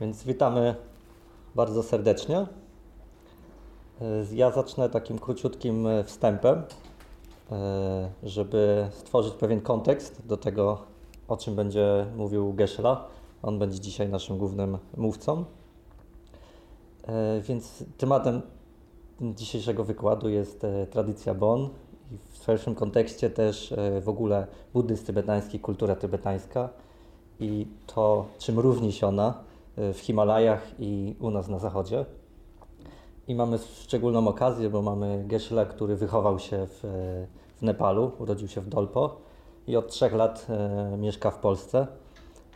Więc witamy bardzo serdecznie. E, ja zacznę takim króciutkim e, wstępem, e, żeby stworzyć pewien kontekst do tego, o czym będzie mówił Geszela. On będzie dzisiaj naszym głównym mówcą. Więc tematem dzisiejszego wykładu jest tradycja Bon i w szerszym kontekście też w ogóle buddyzm tybetański, kultura tybetańska i to, czym różni się ona w Himalajach i u nas na zachodzie. I mamy szczególną okazję, bo mamy Geszela, który wychował się w, w Nepalu, urodził się w Dolpo i od trzech lat e, mieszka w Polsce,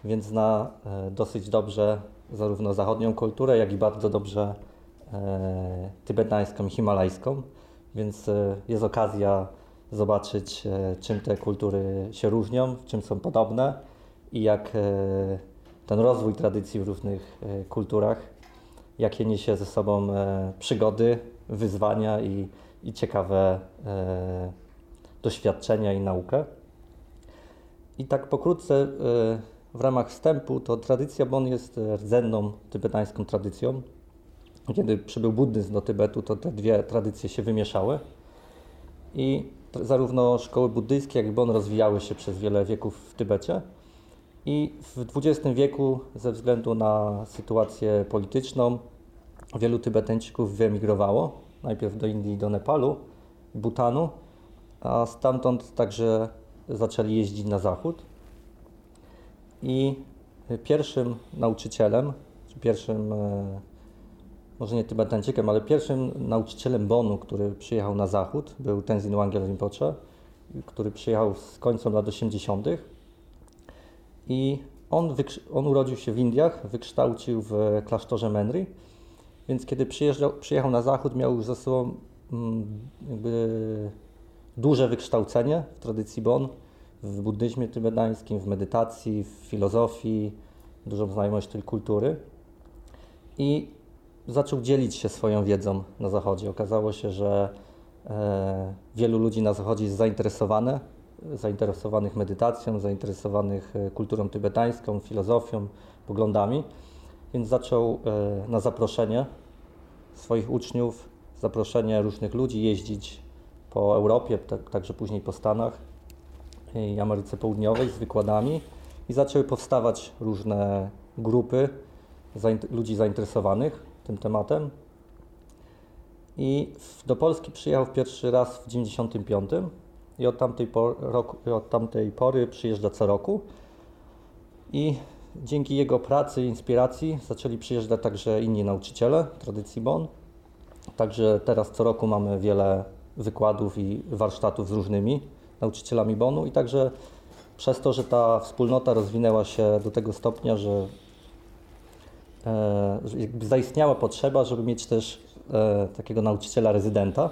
więc zna e, dosyć dobrze zarówno zachodnią kulturę, jak i bardzo dobrze e, tybetańską i himalajską, więc e, jest okazja zobaczyć, e, czym te kultury się różnią, czym są podobne i jak e, ten rozwój tradycji w różnych e, kulturach, jakie niesie ze sobą e, przygody, wyzwania i, i ciekawe doświadczenia i naukę. I tak pokrótce w ramach wstępu, to tradycja Bon jest rdzenną tybetańską tradycją. Kiedy przybył buddyzm do Tybetu, to te dwie tradycje się wymieszały. I zarówno szkoły buddyjskie, jak i Bon rozwijały się przez wiele wieków w Tybecie. I w XX wieku, ze względu na sytuację polityczną, wielu Tybetańczyków wyemigrowało. Najpierw do Indii, do Nepalu, Butanu, a stamtąd także zaczęli jeździć na zachód. I pierwszym nauczycielem, czy pierwszym, e, może nie Tybetańczykiem, ale pierwszym nauczycielem Bonu, który przyjechał na zachód, był Tenzin Wangyal Rinpoche, który przyjechał z końcem lat 80 i on, on urodził się w Indiach, wykształcił w klasztorze Menri, więc kiedy przyjechał na zachód, miał już za sobą mm, duże wykształcenie w tradycji Bon, w buddyzmie tybetańskim, w medytacji, w filozofii, dużą znajomość tej kultury. I zaczął dzielić się swoją wiedzą na zachodzie. Okazało się, że e, wielu ludzi na zachodzie jest zainteresowane zainteresowanych medytacją, zainteresowanych e, kulturą tybetańską, filozofią, poglądami, więc zaczął e, na zaproszenie swoich uczniów, zaproszenie różnych ludzi jeździć po Europie, tak, także później po Stanach i Ameryce Południowej z wykładami i zaczęły powstawać różne grupy ludzi zainteresowanych tym tematem. I do Polski przyjechał pierwszy raz w 1995 i od tamtej, por, roku, od tamtej pory przyjeżdża co roku. I dzięki jego pracy i inspiracji zaczęli przyjeżdżać także inni nauczyciele tradycji Bon. Także teraz co roku mamy wiele wykładów i warsztatów z różnymi nauczycielami Bonu i także przez to, że ta wspólnota rozwinęła się do tego stopnia, że e, zaistniała potrzeba, żeby mieć też e, takiego nauczyciela rezydenta.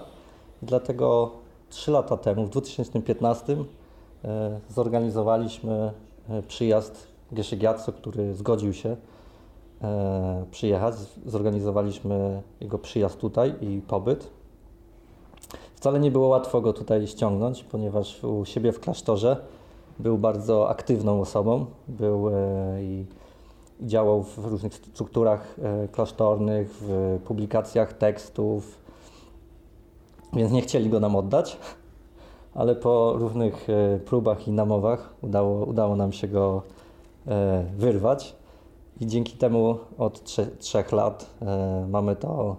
Dlatego Trzy lata temu, w 2015, e, zorganizowaliśmy e, przyjazd Geszygiatso, który zgodził się e, przyjechać. Zorganizowaliśmy jego przyjazd tutaj i pobyt. Wcale nie było łatwo go tutaj ściągnąć, ponieważ u siebie w klasztorze był bardzo aktywną osobą. Był i działał w różnych strukturach klasztornych, w publikacjach tekstów, więc nie chcieli go nam oddać, ale po różnych e, próbach i namowach udało, udało nam się go e, wyrwać. I dzięki temu od trze trzech lat e, mamy to,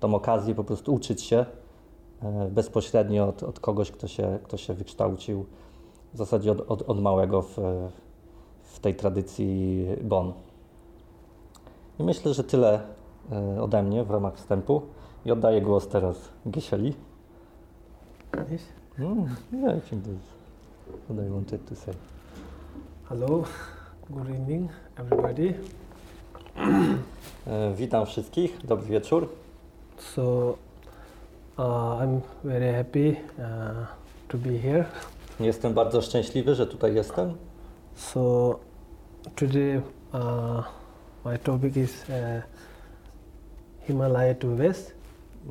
tą okazję po prostu uczyć się bezpośrednio od, od kogoś, kto się, kto się wykształcił w zasadzie od, od, od małego w, w tej tradycji Bon. I myślę, że tyle ode mnie w ramach wstępu. I oddaję głos teraz Gisieli. Yes. Mm, yeah, I think that's what I wanted to say. Hello, good evening everybody. E, witam wszystkich, dobry wieczór. So uh, I'm very happy uh, to be here. Jestem bardzo szczęśliwy, że tutaj jestem. So today uh, my topic is uh, Himalaya to West,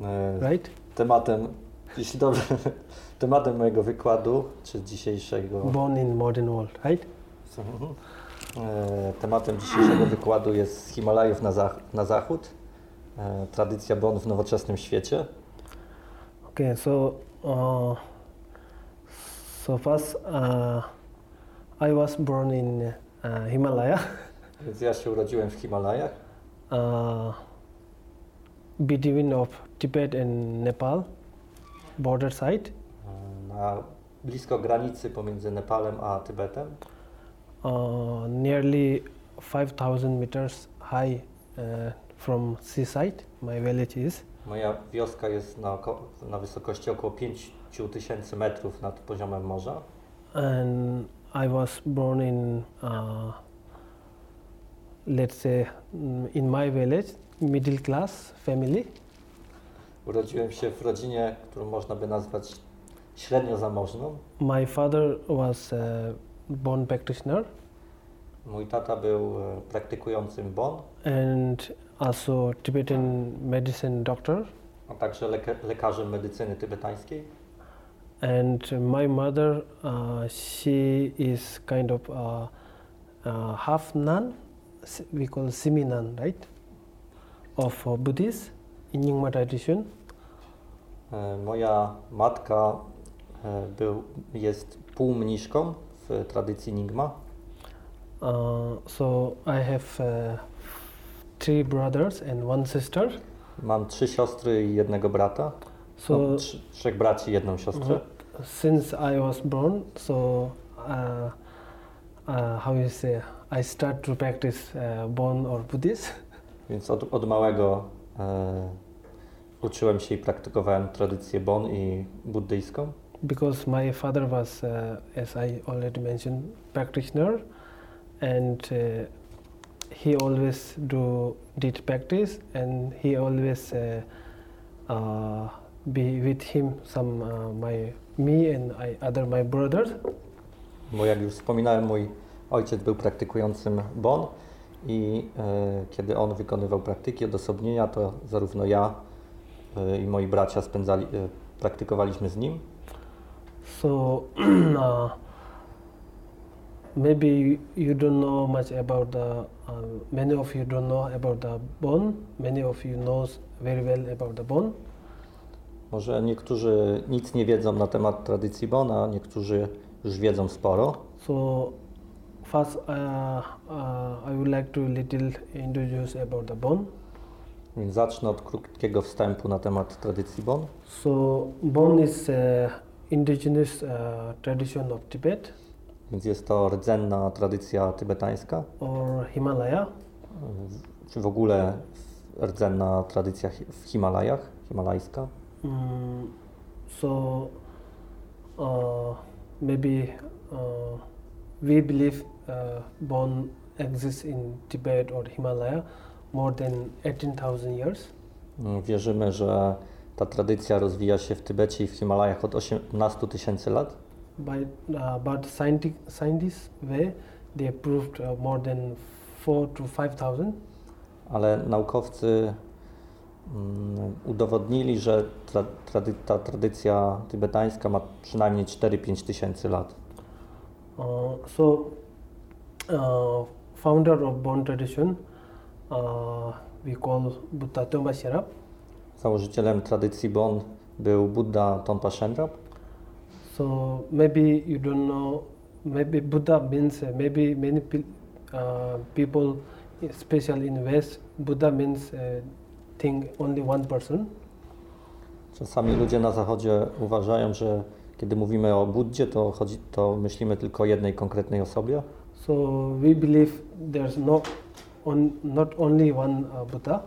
e, right? Tematem jeśli dobrze, tematem mojego wykładu, czy dzisiejszego... Born in modern world, right? Mhm. E, Tematem dzisiejszego wykładu jest z Himalajów na, zach- na zachód. E, Tradycja Bon w nowoczesnym świecie. Okay, so uh, so first uh, I was born in uh, Himalaya, Więc ja się urodziłem w Himalajach, uh, between of Tibet and Nepal, border side. e, na blisko granicy pomiędzy Nepalem a Tybetem. uh, nearly 5,000 meters high uh, from seaside. My village is, Moja wioska jest na, oko- na wysokości około 5000 metrów nad poziomem morza. and I was born in, uh, let's say, mm, in my village, middle class family. Urodziłem się w rodzinie, którą można by nazwać średnio zamożną. My father was a bone practitioner Mój tata był e, praktykującym bon, and also Tibetan medicine doctor. a także leka- lekarzem medycyny tybetańskiej. and my mother uh, she is kind of uh, uh, half nun we call semi nun right of uh, buddhist in Nyingma tradition E, Moja matka e, był, jest półmniszką w tradycji Nigma. uh, so i have uh, three brothers and one sister Mam trzy siostry i jednego brata. so no, trz- trzech braci i jedną siostrę. since i was born so uh, how you say i start to practice bon or buddhist Więc od, od małego e, uczyłem się i praktykowałem tradycję bon i buddyjską. because my father was, uh, as I already mentioned, practitioner, and uh, he always do did practice, and he always uh, uh, be with him some uh, my me and I, other my brothers. Bo jak już wspominałem, mój ojciec był praktykującym bon i e, kiedy on wykonywał praktyki odosobnienia, to zarówno ja i moi bracia spędzali, e, praktykowaliśmy z nim. So uh, maybe you, don't know much about the. Uh, many of you don't know about the bone. Many of you knows very well about the bone. Może niektórzy nic nie wiedzą na temat tradycji bon, a niektórzy już wiedzą sporo. So first, uh, uh, I would like to little introduce about the bone. Więc zacznę od krótkiego wstępu na temat tradycji bon. So bone is uh, indigenous uh, tradition of Tibet Więc jest to rdzenna tradycja tybetańska, or Himalaya. czy w ogóle rdzenna tradycja w Himalajach, himalajska. Mm, so uh, maybe we believe bone exists in Tibet or Himalaya more than 18,000 years. Mm, Wierzymy, że ta tradycja rozwija się w Tybecie i w Himalajach od 18 tysięcy lat, by uh, but scientists way they proved uh, more than four to five thousand. ale naukowcy mm, udowodnili, że tra, trady, ta tradycja tybetańska ma przynajmniej 4-5 tysięcy lat. Uh, so uh, founder of Bon tradition call Buddha Tomba Sherab. Założycielem tradycji Bon był Buddha Tompa Shenrab. So maybe you don't know. Maybe Buddha means maybe many uh, people, especially in West, Buddha means uh, think only one person. Czasami ludzie na zachodzie uważają, że kiedy mówimy o Buddzie, to, chodzi, to myślimy tylko o jednej konkretnej osobie, So we believe there's no, on, not only one uh, Buddha.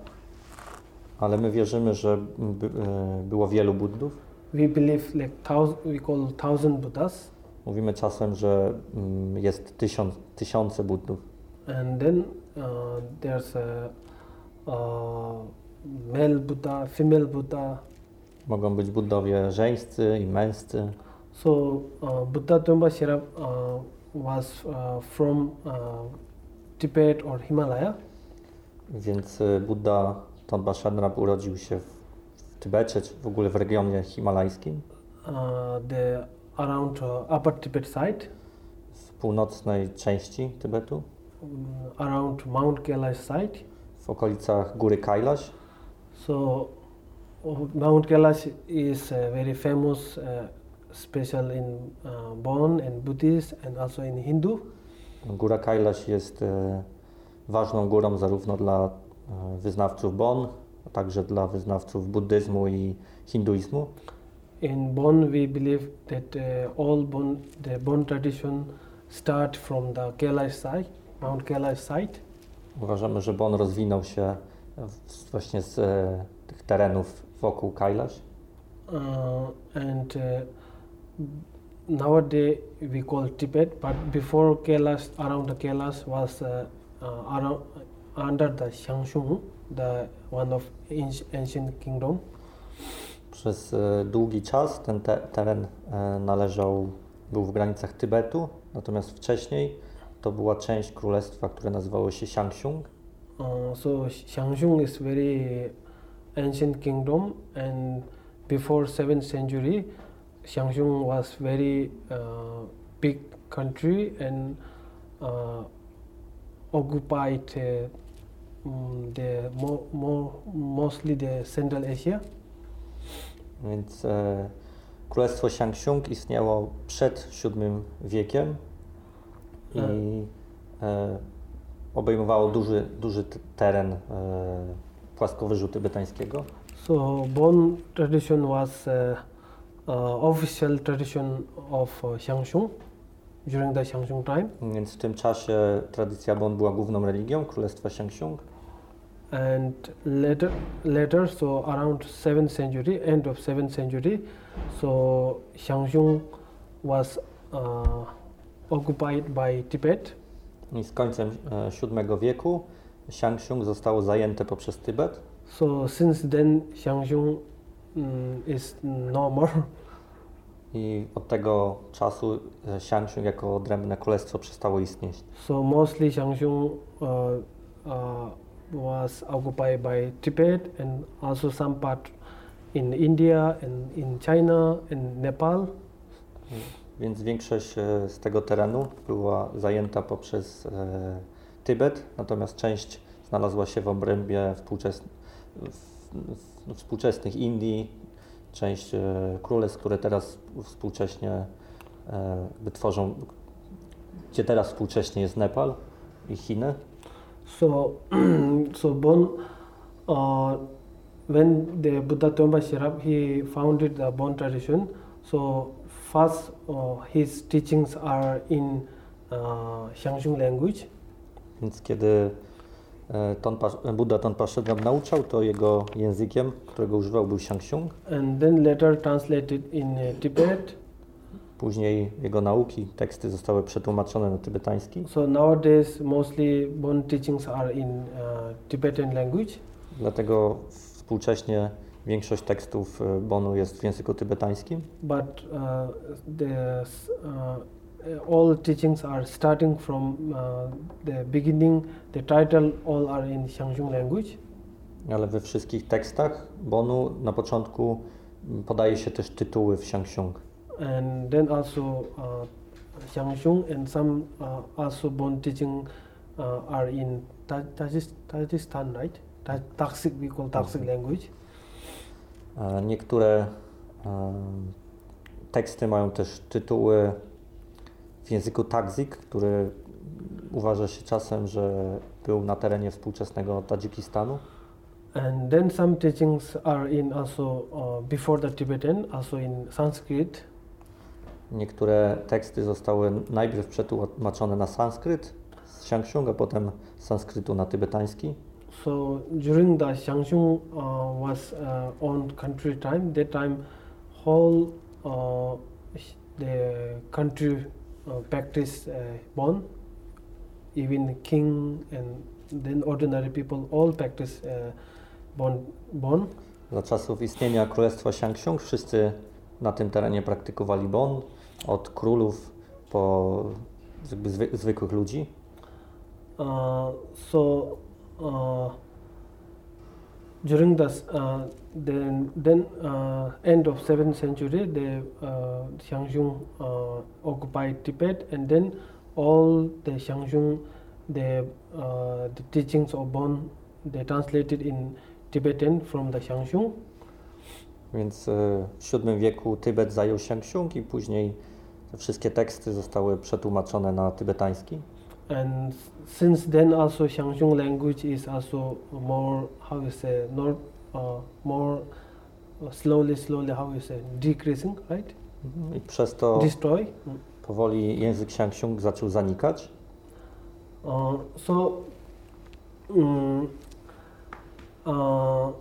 ale my wierzymy, że by, e, było wielu Buddów. We believe like thousand, we call thousand Buddhas, Mówimy czasem, że mm, jest tysiąc, tysiące Buddów. and then uh, there's a, uh, male Buddha, female Buddha. Mogą być Buddowie żeńscy i męscy. So uh, Buddha Tomba Sherab uh, was uh, from uh, Tibet or Himalaya, Więc y, Buddha Tomba Shenrab urodził się w, w Tybecie, czy w ogóle w regionie himalajskim, uh, the around uh, Upper Tibet side, w północnej części Tybetu. um, around Mount Kailash site. w okolicach góry Kailash. So Mount Kailash is uh, very famous, uh, special in uh, Bon and Buddhist and also in Hindu. Góra Kailash jest e, ważną górą zarówno dla e, wyznawców Bon, a także dla wyznawców buddyzmu i hinduizmu. In Bon, we believe that uh, all Bon, the Bon tradition start from the Kailash site, Mount Kailash site. Uważamy, że Bon rozwinął się w, właśnie z e, tych terenów wokół Kailash. Uh, and uh, nowadays we call Tibet, but before Kailash, around the Kailash was uh, uh, around, under the Xiangshung, the one of anci- ancient kingdom. Przez e, długi czas ten te, teren e, należał, był w granicach Tybetu, natomiast wcześniej to była część królestwa, które nazywało się Xiangxiung. Uh, so Xiangshung is very ancient kingdom, and before 7th century, Xiangshung was very uh, big country and uh, occupied uh, mm, the mo- mo- mostly the Central Asia. Więc e, królestwo Xiangxiung istniało przed VII wiekiem i e, obejmowało duży, duży teren e, płaskowyżu tybetańskiego. So Bon tradition was uh, official tradition of uh, Xiangshung during the Xiangshung time. Więc w tym czasie tradycja Bon była główną religią królestwa Xiangxiung. and later later so around 7th century end of 7th century so Xiangshung was uh, occupied by Tibet I z końcem e, VII wieku Xiangxiung zostało zajęte poprzez Tybet. so since then Xiangshung mm, no more. I od tego czasu e, Xiangxiung jako odrębne królestwo przestało istnieć. so mostly Xiangshung uh, uh, was occupied by Tibet and also some part in India and in China and Nepal. Więc większość z tego terenu była zajęta poprzez e, Tybet, natomiast część znalazła się w obrębie współczes... współczesnych Indii, część e, królestw, które teraz współcześnie e, wytworzą, gdzie teraz współcześnie jest Nepal i Chiny. So, so Bon, uh, when the Buddha Tomba Sherab, he founded the Bon tradition. So first, uh, his teachings are in uh, Xiangshung language, Więc kiedy Buddha Tonpa Sherab nauczał, to jego językiem, którego używał był Xiangxiung. and then later translated in uh, Tibet. Później jego nauki, teksty zostały przetłumaczone na tybetański. So nowadays, mostly Bon teachings are in uh, Tibetan language. Dlatego współcześnie większość tekstów e, Bonu jest w języku tybetańskim. but uh, the uh, all teachings are starting from uh, the beginning. The title all are in Xiangshung language, Ale we wszystkich tekstach Bonu na początku m, podaje się też tytuły w Xiangxiung. and then also uh, Xiangshung and some uh, also Bon teaching uh, are in Tajikistan, right? Taksik, we call Taksik Mhm. language. Niektóre e, teksty mają też tytuły w języku Tagzik, który uważa się czasem, że był na terenie współczesnego Tadżykistanu. And then some teachings are in also uh, before the Tibetan, also in Sanskrit. Niektóre teksty zostały najpierw przetłumaczone na sanskryt z Xiangxiung, a potem z sanskrytu na tybetański. So during the Xiangshung uh, was uh, owned country time, that time whole uh, the country uh, practiced uh, Bon, even king and then ordinary people all practice uh, Bon. Bon. Za czasów istnienia Królestwa Xiangxiung wszyscy na tym terenie praktykowali Bon, od królów po zwy, zwykłych ludzi. Uh, so uh, during the uh, then then uh, end of seventh century, the uh, Xiangshung uh, occupied Tibet, and then all the Xiangshung the uh, the teachings of Bon they translated in Tibetan from the Shangshung. Więc e, w VII wieku Tybet zajął Xiangxiung i później te wszystkie teksty zostały przetłumaczone na tybetański. And since then also Shangshung language is also more how you say not uh, more uh, slowly slowly how you say decreasing right I przez to destroy. powoli język Xiangxiung zaczął zanikać. Uh, so mm, uh,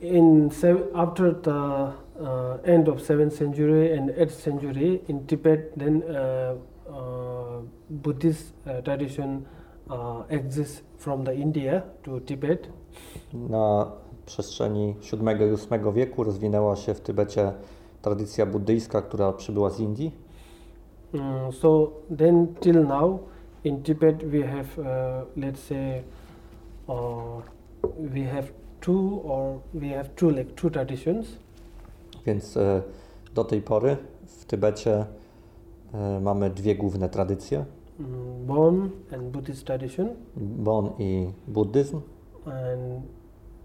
in after the uh, end of 7th century and 8th century in Tibet, then uh, Buddhist uh, tradition uh, exists from the India to Tibet. Na przestrzeni VII i VIII wieku rozwinęła się w Tybecie tradycja buddyjska, która przybyła z Indii. Mm, so then till now in Tibet we have uh, let's say uh, we have two or we have two like two traditions. Więc e, do tej pory w Tybecie mamy dwie główne tradycje: Bon and Buddhist tradition, Bon i buddyzm, and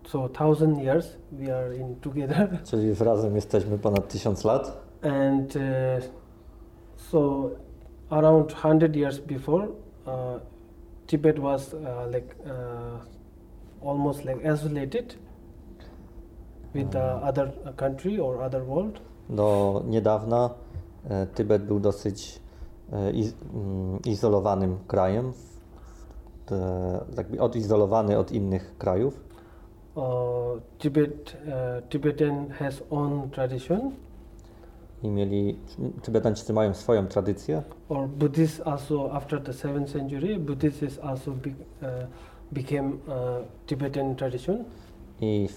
so thousand years we are in together, czyli razem jesteśmy ponad tysiąc lat. and uh, so around hundred years before, uh, Tibet was uh, like almost like isolated with the Mm. other country or other world. Do niedawna e, Tybet był dosyć e, mm, izolowanym krajem, e, jakby odizolowany od innych krajów. Uh, Tibet, uh, Tibetan has own tradition, I mieli, Tybetańczycy mają swoją tradycję, or Buddhist also after the seventh century, Buddhist is also be, uh, became Tibetan tradition. i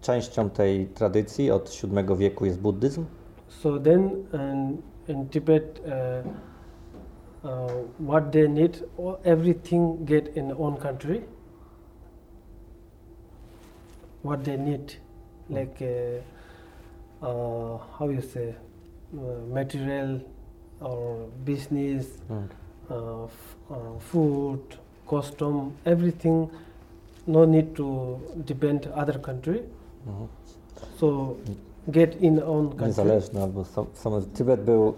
częścią tej tradycji od VII wieku jest buddyzm. So then in, in Tibet, uh, uh, what they need, everything get in own country. What they need, like uh, uh, how you say, uh, material or business, uh, f- uh, food, costume, everything. No need to depend other country. Mhm. So get in own country. Niezależny albo sam, sam, Tybet był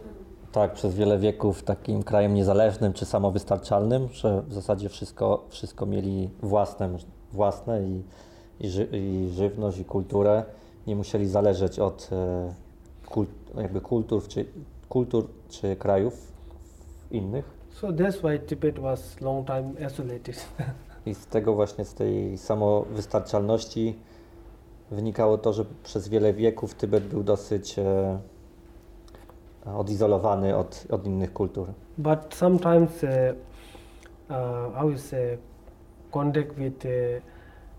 tak przez wiele wieków takim krajem niezależnym czy samowystarczalnym, że w zasadzie wszystko, wszystko mieli własne, własne i, i, ży, i żywność i kulturę. Nie musieli zależeć od e, kult, jakby kultur czy, kultur czy krajów innych. So that's why Tibet was long time isolated. I z tego właśnie, z tej samowystarczalności wynikało to, że przez wiele wieków Tybet był dosyć e, odizolowany od, od innych kultur. but sometimes, uh, uh, how you say, contact with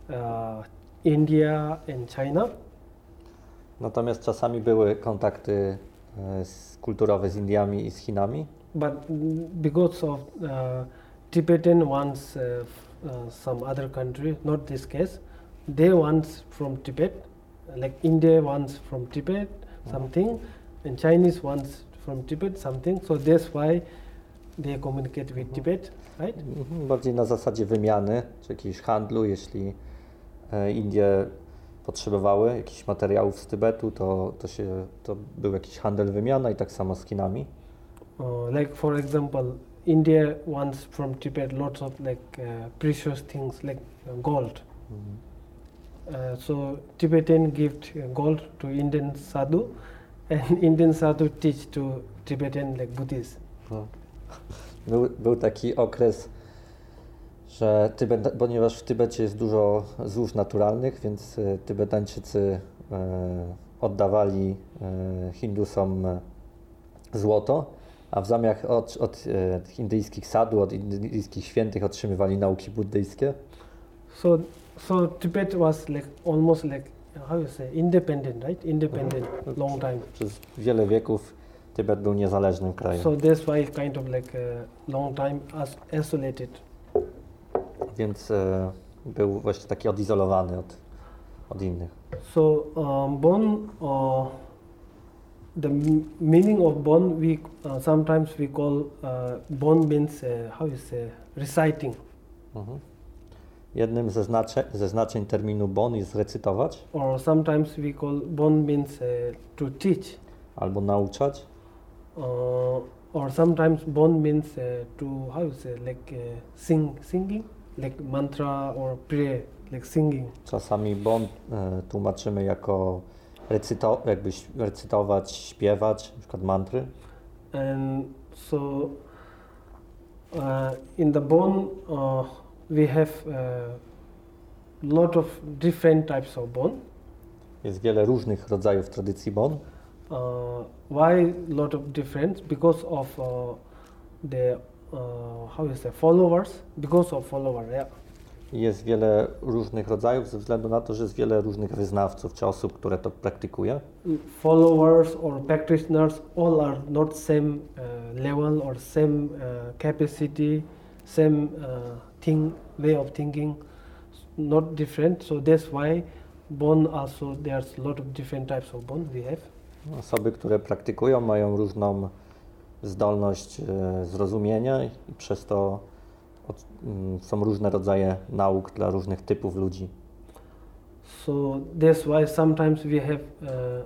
uh, India and China. Natomiast czasami były kontakty e, z, kulturowe z Indiami i z Chinami, But because of uh, Tibetan wants uh, some other country, not this case, they wants from Tibet, like India wants from Tibet something, and Chinese wants from Tibet something. So that's why they communicate with Mhm. Tibet, right? Mhm, bardziej na zasadzie wymiany czy jakiegoś handlu. Jeśli e, Indie potrzebowały jakichś materiałów z Tybetu, to, to, się, to był jakiś handel, wymiana i tak samo z Chinami. Uh, like for example, India wants from Tibet lots of like uh, precious things like gold. Mhm. Uh, so Tibetan give uh, gold to Indian sadhu, and Indian sadhu teach to Tibetan like Buddhists. No. Był, był taki okres, że Tybet, ponieważ w Tybecie jest dużo złóż naturalnych, więc e, Tybetańczycy e, oddawali e, Hindusom złoto, a w zamian od, od indyjskich sadhu, od indyjskich świętych otrzymywali nauki buddyjskie. So so Tibet was like almost like how you say independent, right? Independent long time. Przez wiele wieków Tybet był niezależnym krajem. So that's why kind of like uh, long time as isolated. Więc e, był właśnie taki odizolowany od, od innych. So um, Bon, uh, the meaning of Bon, we uh, sometimes we call uh, Bon means uh, how you say reciting. Mhm. Jednym ze, znacze, ze znaczeń terminu bon jest recytować Or sometimes we call bon means uh, to teach. albo nauczać, Uh, or sometimes bon means uh, to how you say like uh, sing singing like mantra or prayer like singing. Czasami bon e, tłumaczymy jako recyto, jakby recytować, śpiewać, na przykład mantry. and so in the bone uh, we have a lot of different types of bone Jest wiele różnych rodzajów tradycji bon. uh, why lot of difference because of uh, the uh, how you say followers because of follower yeah Jest wiele różnych rodzajów ze względu na to, że jest wiele różnych wyznawców czy osób, które to praktykuje. followers or practitioners all are not same uh, level or same uh, capacity same thing way of thinking not different. So that's why bone also there's a lot of different types of bone we have. Osoby, które praktykują, mają różną zdolność e, zrozumienia i przez to mm, są różne rodzaje nauk dla różnych typów ludzi. so that's why sometimes we have uh,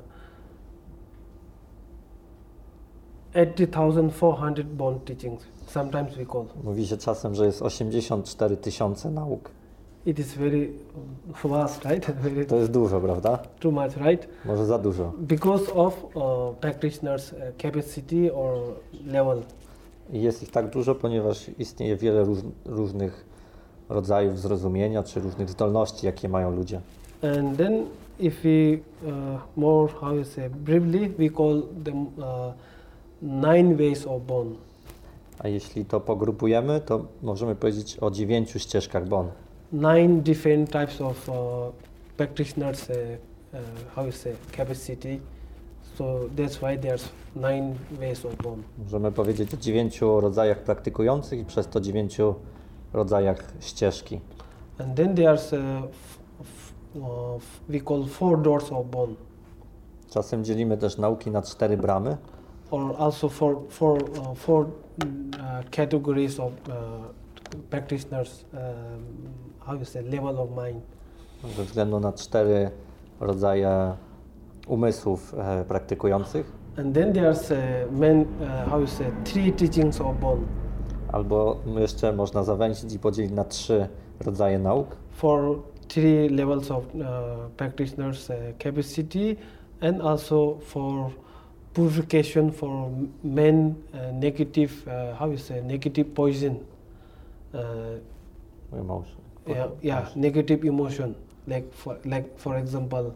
80400 bone teachings sometimes we call Mówi się czasem, że jest 84 tysiące nauk. it is very vast right very To jest dużo, prawda? too much right Może za dużo. because of uh, practitioners' uh, capacity or level. I jest ich tak dużo, ponieważ istnieje wiele róż, różnych rodzajów zrozumienia czy różnych zdolności, jakie mają ludzie. And then, if we uh, more how you say briefly, we call them uh, nine ways of bone. A jeśli to pogrupujemy, to możemy powiedzieć o dziewięciu ścieżkach bon. Nine different types of uh, practitioners' uh, uh, how you say capacity. So that's why there's nine ways of bone. Możemy powiedzieć o dziewięciu rodzajach praktykujących i przez to dziewięciu rodzajach ścieżki. And then there's uh, uh, we call four doors of bone. Czasem dzielimy też nauki na cztery bramy, or also for for uh, four mm, uh, categories of uh, practitioners um, how you say level of mind ze względu na cztery rodzaje umysłów e, praktykujących. and then there's uh, men uh, how you say three teachings of Albo jeszcze można zawęzić i podzielić na trzy rodzaje nauk. for three levels of practitioners capacity and also for purification for men uh, negative uh, how you say negative poison uh, Emotion. yeah, yeah negative emotion. Like for like for example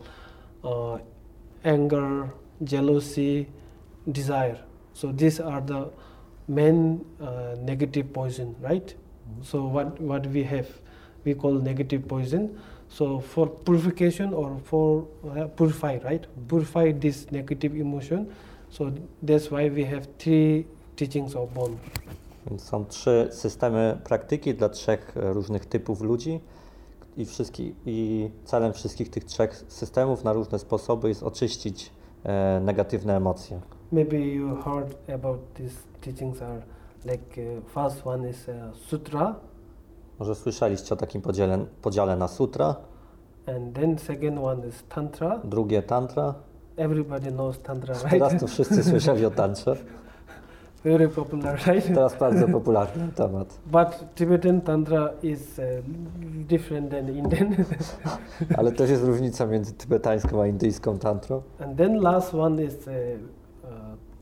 uh, anger jealousy desire. So these are the main uh, negative poison right? So what what we have we call negative poison so for purification or for uh, purify right? Purify this negative emotion. So that's why we have three teachings of Więc są trzy systemy praktyki dla trzech e, różnych typów ludzi i, wszystki, i celem wszystkich tych trzech systemów na różne sposoby jest oczyścić e, negatywne emocje. Maybe you heard about these teachings are like uh, first one is uh, sutra Może słyszeliście o takim podziale, podziale na sutra, and then second one is tantra. drugie tantra. Everybody knows tantra, right? Teraz to wszyscy słyszeli o tantrze. Very popular, right? Teraz bardzo popularny temat. But Tibetan tantra is uh, different than Indian. Ale też jest różnica między tybetańską a indyjską tantrą. and then last one is uh, uh,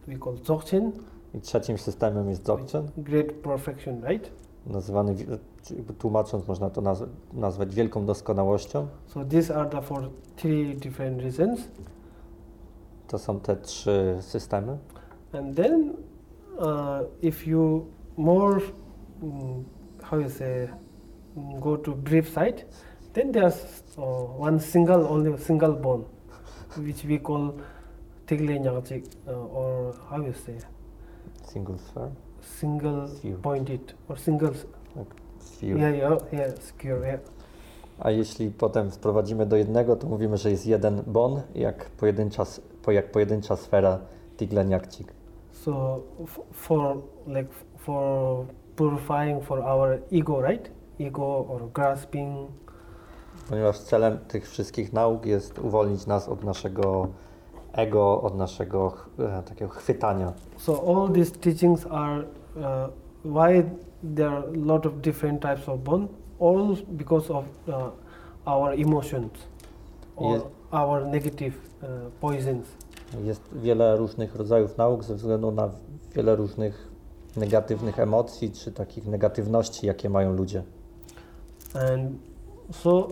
we call dzogchen, I trzecim systemem jest dzogchen, great perfection, right? Nazywany, tłumacząc można to nazw- nazwać wielką doskonałością. So these are the for three different reasons. To są te trzy systemy. And then, uh, if you more, mm, how you say, go to brief side, then there's uh, one single, only single bone, which we call tigle nyangchik, uh, or how you say, Single sphere. Single pointed, or single, sphere. yeah, yeah, yeah, skewer, yeah. A jeśli potem sprowadzimy do jednego, to mówimy, że jest jeden bon, jak pojedyncza, jak pojedyncza sfera Tigleniakcik. So for like for purifying for our ego, right? Ego or grasping. Ponieważ celem tych wszystkich nauk jest uwolnić nas od naszego ego, od naszego e, takiego chwytania. So all these teachings are uh, why there are a lot of different types of bond. All because of uh, our emotions or Yes. our negative uh, poisons. Jest wiele różnych rodzajów nauk ze względu na wiele różnych negatywnych emocji czy takich negatywności, jakie mają ludzie. and so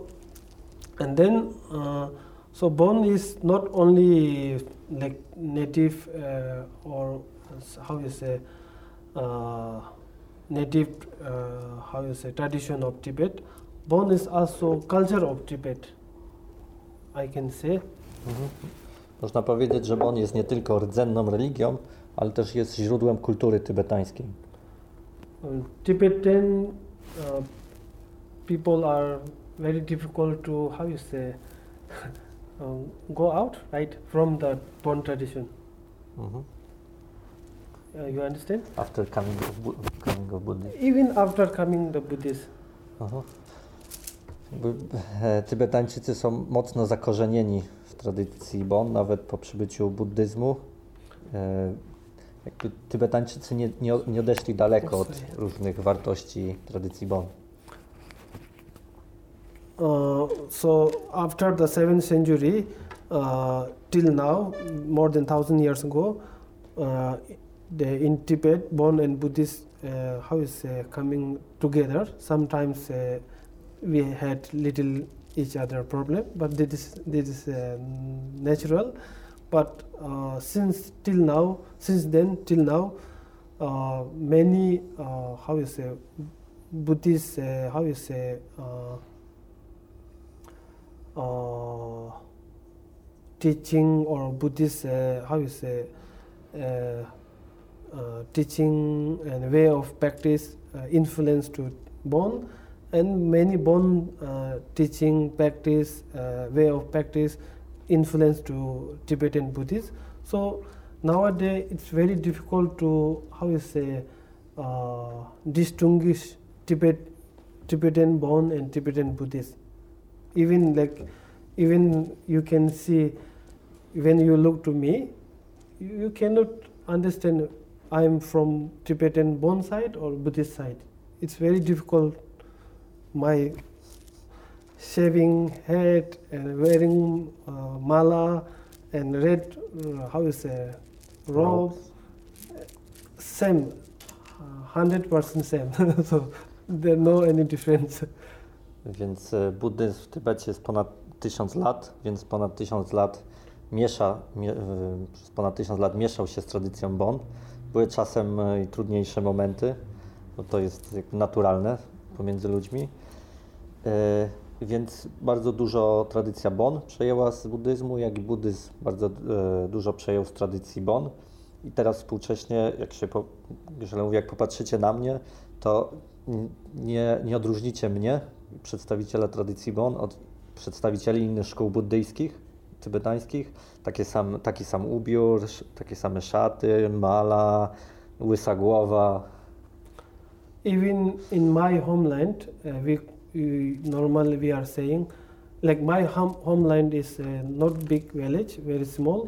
and then uh, so bone is not only like native uh, or how you say uh, native uh, how you say tradition of tibet. Bone is also culture of tibet i can say. Można powiedzieć, że on jest nie tylko rdzenną religią, ale też jest źródłem kultury tybetańskiej. Um, tibetan uh, people are very difficult to how you say um, go out right from the bone tradition Mhm. Uh, you understand? After coming of, Bu- coming of Buddhism. Even after coming the Buddhist, e, Tybetańczycy są mocno zakorzenieni w tradycji Bon, nawet po przybyciu buddyzmu. E, jakby Tybetańczycy nie, nie, nie odeszli daleko od różnych wartości tradycji Bon. Uh, so after the seventh century uh, till now, more than thousand years ago, uh, the, in Tibet, Bon and Buddhist, how is coming together. Sometimes we had little each other problem, but this is this is uh, natural. But uh, since till now, since then till now, uh, many how you say Buddhist how you say uh, teaching or Buddhist uh, how you say uh, uh, teaching and way of practice uh, influence to Bon and many Bon teaching practice way of practice influence to Tibetan Buddhists. So nowadays it's very difficult to how you say distinguish Tibet Tibetan Bon and Tibetan Buddhist. Even like even you can see when you look to me, you, you cannot understand I am from Tibetan Bon side or Buddhist side. It's very difficult. My shaving head and wearing uh, mala and red, uh, how you say, robe, same, hundred percent same. so there no any difference. Więc e, buddyzm w Tybecie jest ponad tysiąc lat, więc ponad tysiąc lat miesza, mie, e, ponad tysiąc lat mieszał się z tradycją Bon. Były czasem e, i trudniejsze momenty, bo to jest naturalne pomiędzy ludźmi. Więc bardzo dużo tradycja Bon przejęła z buddyzmu, jak i buddyzm bardzo dużo przejął z tradycji Bon. I teraz współcześnie, jak się, jeżeli mówię, jak popatrzycie na mnie, to nie, nie odróżnicie mnie, przedstawiciela tradycji Bon, od przedstawicieli innych szkół buddyjskich, tybetańskich. Takie sam, taki sam ubiór, takie same szaty, mala, łysa głowa. Even in my homeland, uh, we, normally we are saying, like my hom- homeland is uh, not big village, very small,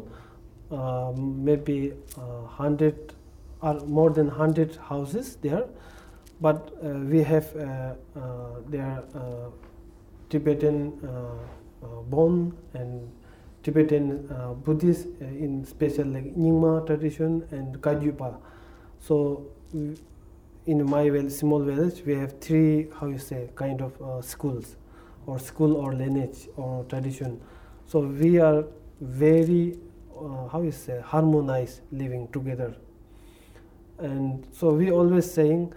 uh, maybe uh, hundred or more than hundred houses there, but uh, we have uh, uh, uh, Tibetan uh, uh, Bon and Tibetan uh, Buddhist uh, in special like Nyingma tradition and Kagyupa. So in my well, small village we have three how you say kind of uh, schools or school or lineage or tradition. So we are very how you say harmonized living together. And so we always saying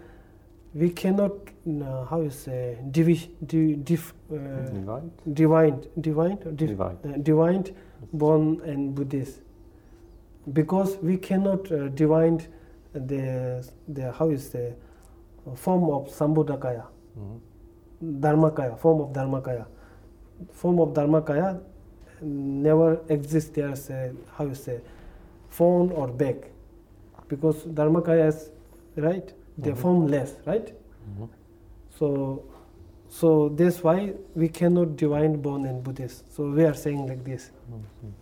we cannot uh, how you say divi- di- dif- uh, Divide? divine divine dif- Divide. uh, divine Bon and Buddhist because we cannot uh, divine the the how is the form of Sambodhakaya, Mhm. Dharmakaya, form of Dharmakaya. Form of Dharmakaya never exists there as a, how you say, phone or back because Dharmakaya is right they're Mhm. formless, right? Mhm. So, so that's why we cannot divide Bon and Buddhist. So we are saying like this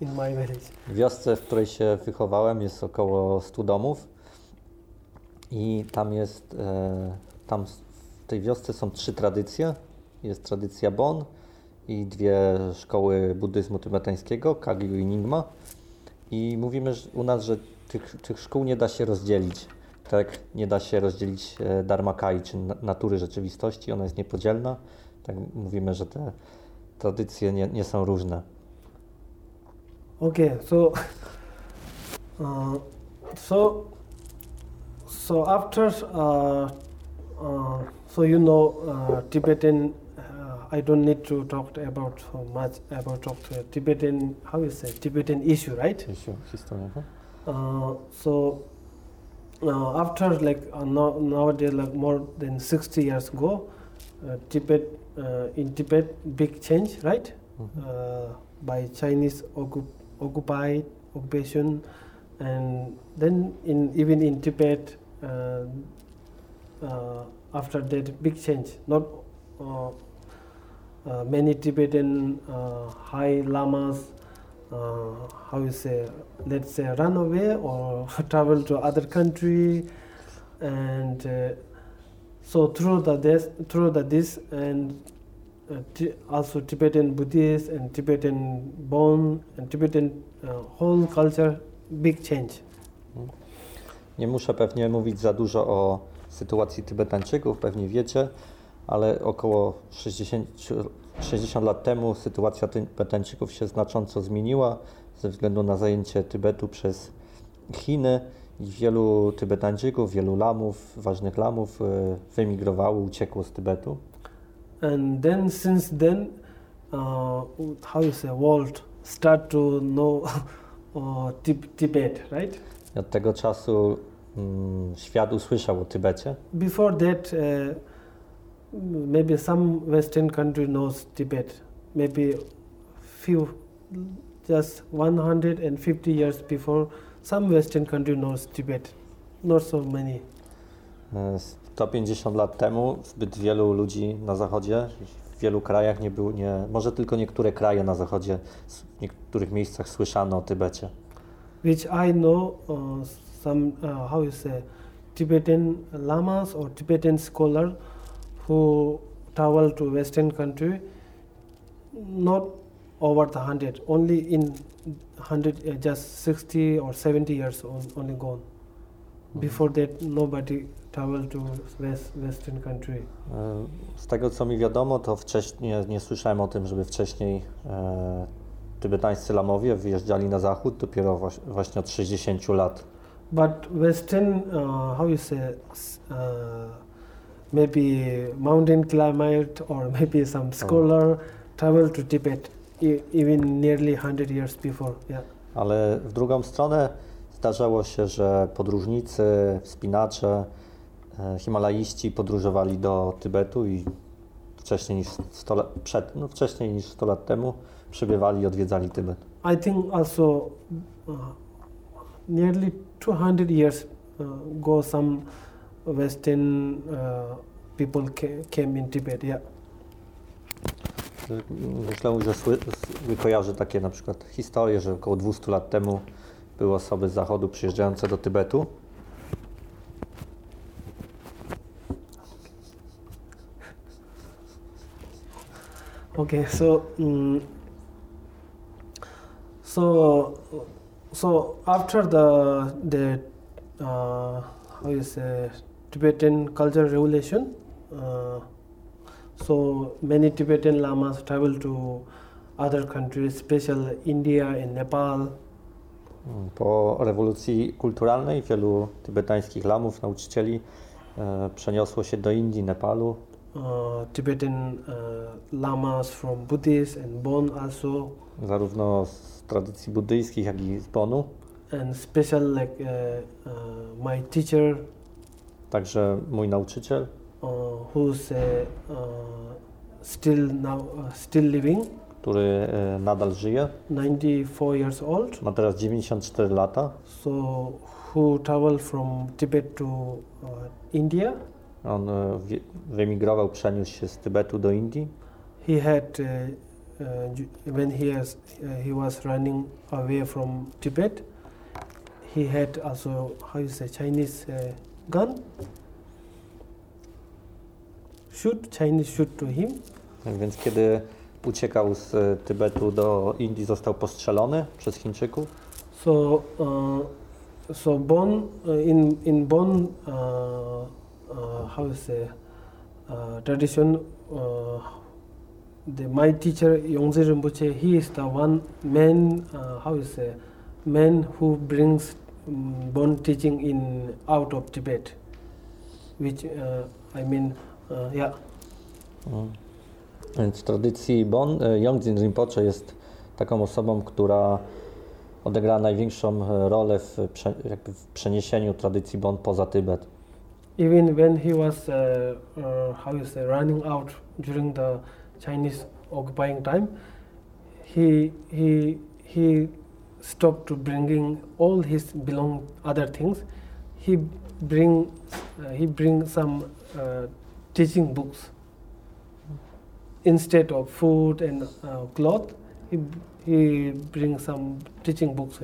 in my village. W wiosce, w której się wychowałem, jest około 100 domów i tam jest, e, tam w tej wiosce są trzy tradycje. Jest tradycja Bon i dwie szkoły buddyzmu tybetańskiego, Kagyu i Nyingma. I mówimy u nas, że tych, tych szkół nie da się rozdzielić. Tak, nie da się rozdzielić e, Dharmakai, czy na- natury rzeczywistości, ona jest niepodzielna. Tak mówimy, że te tradycje nie, nie są różne. Okay, so, uh, so, so after, uh, uh, so you know, Tibetan. I don't need to talk about much about Tibetan. How is it Tibetan issue, right? Historia. mhm. Uh, so uh, after like uh, now, nowadays like more than 60 years ago uh, tibet uh, in tibet big change right Mhm. uh, by chinese occup- occupied occupation and then in even in tibet uh, uh, after that big change not uh, uh, many tibetan uh, high lamas uh, how you say let's say run away or travel to other country. And uh, so through the this through the this and uh, also tibetan buddhist and tibetan bone and tibetan uh, whole culture big change. Nie muszę pewnie mówić za dużo o sytuacji Tybetańczyków, pewnie wiecie, ale około 60, 60 lat temu sytuacja Tybetańczyków się znacząco zmieniła ze względu na zajęcie Tybetu przez Chiny i wielu Tybetańczyków, wielu lamów, ważnych lamów e, wyemigrowało, uciekło z Tybetu. and then since then uh, how you say world start to know uh, Tib- tibet right od tego czasu mm, świat usłyszał o Tybecie. before that uh, maybe some western country knows tibet. Maybe few just 150 years before some western country knows tibet. Not so many. E, 150 lat temu zbyt wielu ludzi na zachodzie, w wielu krajach nie było, nie, może tylko niektóre kraje na zachodzie, w niektórych miejscach słyszano o Tybecie. which i know uh, some uh, how you say tibetan lamas or tibetan scholar who travel to western country not over the 100 only in 100 uh, just 60 or 70 years on, only gone. Before that nobody traveled to west, western country. E, Z tego co mi wiadomo, to wcześniej nie, słyszałem o tym, żeby wcześniej e, tybetańscy lamowie wyjeżdżali na zachód dopiero właśnie od 60 lat. but western uh, how you say uh, maybe mountain climate or maybe some scholar travel to tibet e- even nearly 100 years before yeah Ale w drugą stronę zdarzało się, że podróżnicy, wspinacze, e, himalaiści podróżowali do Tybetu i wcześniej niż 100 lat, przed, no wcześniej niż 100 lat temu przybywali i odwiedzali Tybet. I think also uh, nearly 200 years uh, ago some Western uh, people ca- came in Tibet. Yeah, Myślę, że sły, takie na przykład historie, że około 200 lat temu były osoby z zachodu przyjeżdżające do Tybetu. Okay, so mm so so after the the uh, how you say Tibetan culture revolution, uh, so many Tibetan lamas travel to other countries, especially India and Nepal. Po rewolucji kulturalnej wielu tybetańskich lamów, nauczycieli e, przeniosło się do Indii, Nepalu. Uh, Tibetan uh, lamas from Buddhist and Bon also, zarówno z tradycji buddyjskich, jak i z Bonu. and special like uh, uh, my teacher Także mój nauczyciel, uh, who's uh, uh, still now uh, still living który e, nadal żyje. 94 years old. Ma teraz 94 lata. So who traveled from Tibet to uh, India. On e, wyemigrował, przeniósł się z Tybetu do Indii. He had ju- when he has he was running away from Tibet. He had also how you say Chinese uh, gun. Shoot Chinese shoot to him. Tak Więc kiedy uciekał z e, Tybetu do Indii, został postrzelony przez Chińczyków. So, uh, so Bon uh, in in Bon, uh, uh, how is say, uh, tradition? Uh, the my teacher Yongzi Rinpoche, he is the one man. Uh, how is say, man who brings Bon teaching in out of Tibet, which uh, I mean, uh, yeah. Mm. Więc w tradycji Bon, e, Yongdzin Rinpoche jest taką osobą, która odegrała największą e, rolę w, w przeniesieniu tradycji Bon poza Tybet. even when he was uh, uh, how you say running out during the Chinese occupying time, he he he stopped to bringing all his belong other things. He bring uh, he bring some uh, teaching books instead of food and uh, cloth. He he bring some teaching books.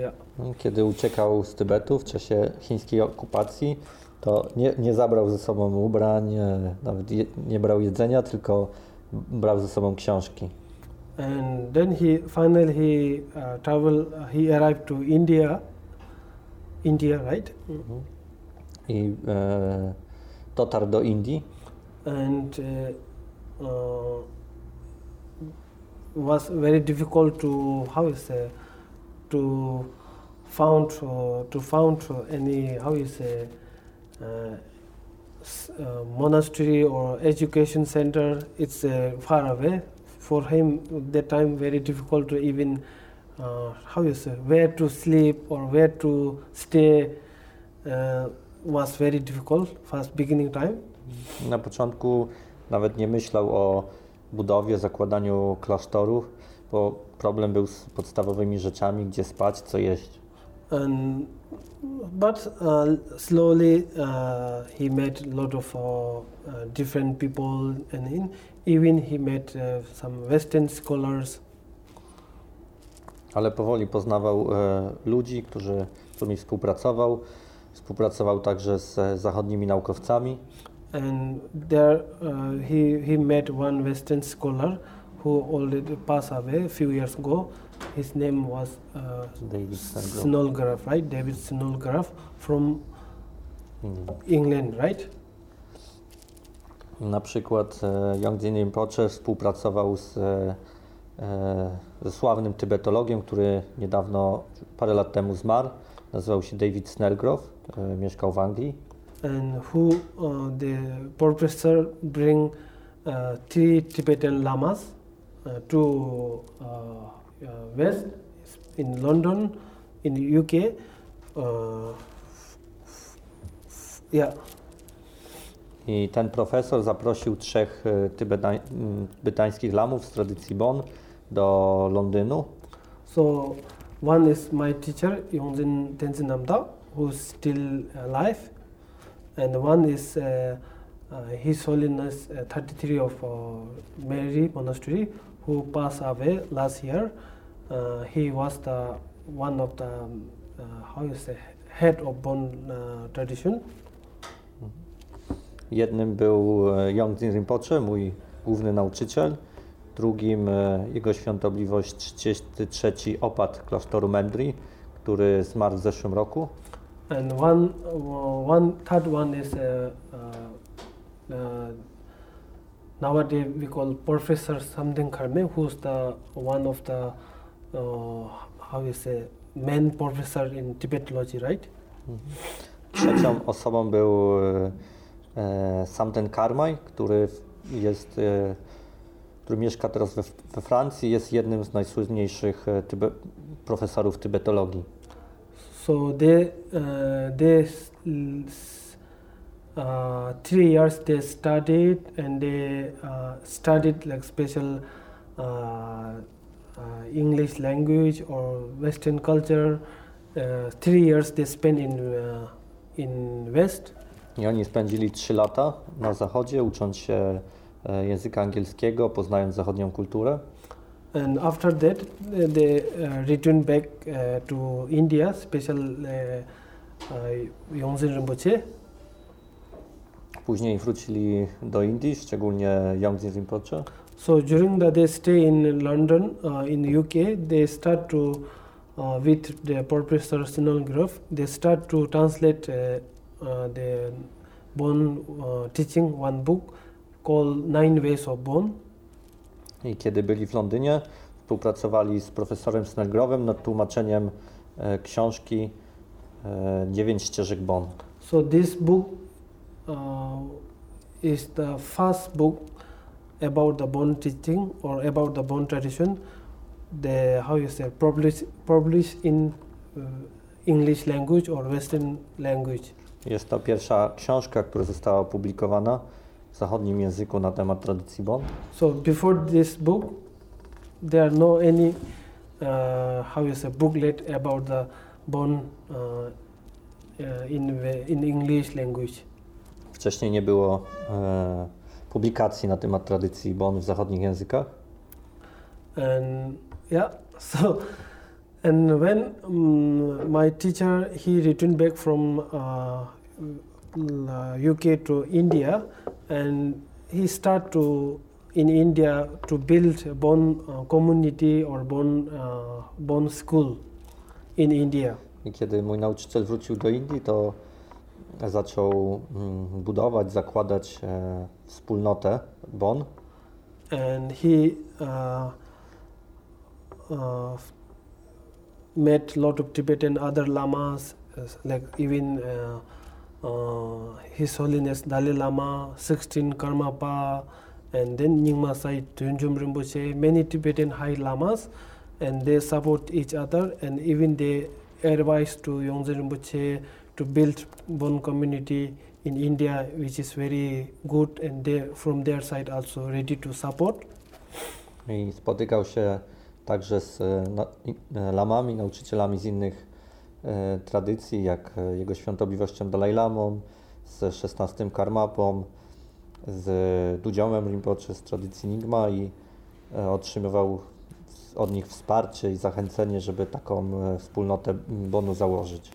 Kiedy uciekał z Tybetu w czasie chińskiej okupacji, to nie, nie zabrał ze sobą ubrań, e, nawet je, nie brał jedzenia, tylko brał ze sobą książki. And then he finally he uh, travel uh, he arrived to india india right? I e, dotarł do Indii and uh, uh, was very difficult to how you say to found uh, to found any how you say uh, uh, monastery or education center. It's uh, far away for him that time very difficult to even uh, how you say where to sleep or where to stay uh, was very difficult first beginning time Na początku nawet nie myślał o budowie, zakładaniu klasztorów, bo problem był z podstawowymi rzeczami, gdzie spać, co jeść. and but uh, slowly uh, he met a lot of uh, different people and in, even he met uh, some western scholars Ale powoli poznawał e, ludzi, którzy, z którymi współpracował. Współpracował także z zachodnimi naukowcami. and there he, he met one western scholar who already passed away a few years ago his name was uh, David. Snellgrove, right David Snellgrove from Mm. England right Na przykład e, Yongdzin Rinpoche współpracował z, e, e, ze sławnym tybetologiem, który niedawno, parę lat temu zmarł. Nazywał się David Snellgrove, mieszkał w Anglii. and who uh, the professor bring uh, three Tibetan lamas uh, to uh, uh, west in London, in UK. Uh, yeah, I ten profesor zaprosił trzech m, tybetańskich lamów z tradycji Bon do Londynu. so one is my teacher Yongzin Tenzin Namda, who's still alive, and one is uh, uh, His Holiness uh, 33 of uh, Mary Monastery, who passed away last year. Uh, he was the one of the um, uh, how you say head of Bon uh, tradition, Jednym był e, Yongdzin Rinpoche, mój główny nauczyciel. Drugim e, jego świątobliwość 33 opat klasztoru Mendri, który zmarł w zeszłym roku. and one one third one is uh, uh, uh, nowadays we call Professor something Karme, who's the one of the uh, how you say main professor in Tibetology, right? Trzecią osobą był e, e, Samten Karmaj, który jest, e, który mieszka teraz we, we Francji, jest jednym z najsłynniejszych e, tybe, profesorów tybetologii. So they uh, they uh, three years they studied and they uh, studied like special uh, English language or Western culture. Three years they spent in in West, I oni spędzili 3 lata na zachodzie, ucząc się e, języka angielskiego, poznając zachodnią kulturę. and after that uh, they uh, returned back uh, to India, special uh, Yongzhen Rinpoche. Później wrócili do Indii, szczególnie Yongdzin Rinpoche. So during the they stay in London, uh, in UK, they start to uh, with the Professor Sunil Grof, they start to translate the bone uh, teaching one book called Nine Ways of Bone. I kiedy byli w Londynie, współpracowali z profesorem Snellgrowem nad tłumaczeniem książki Dziewięć ścieżek Bon. So this book uh, is the first book about the bone teaching or about the bone tradition. The how you say published published in uh, English language or Western language. Jest to pierwsza książka, która została opublikowana w zachodnim języku na temat tradycji Bon. So before this book, there are no any uh, how you say booklet about the bone uh, uh, in in English language. Wcześniej nie było e, publikacji na temat tradycji Bon w zachodnich językach. and yeah so and when um, my teacher he returned back from uh, uk to india and he start to in india to build a uh, community or bone uh, bone school in india I kiedy mój nauczyciel wrócił do Indii, to zaczął mm, budować, zakładać e, wspólnotę Bon. and he uh, uh, met lot of Tibetan other lamas, uh, like even uh, uh, His Holiness Dalai Lama, 16 Karmapa, and then Nyingma Sai Tunjum Rinpoche, many Tibetan high lamas, and they support each other, and even they advise to Yongzhen Rinpoche to build one community in India, which is very good, and they from their side also ready to support. I spotykał się także z e, e, lamami, nauczycielami z innych e, tradycji, jak jego świątobliwością Dalai Lamą, z XVI Karmapą, z Dudziomem Rinpoche z tradycji Nigma i otrzymywał od nich wsparcie i zachęcenie, żeby taką wspólnotę Bonu założyć.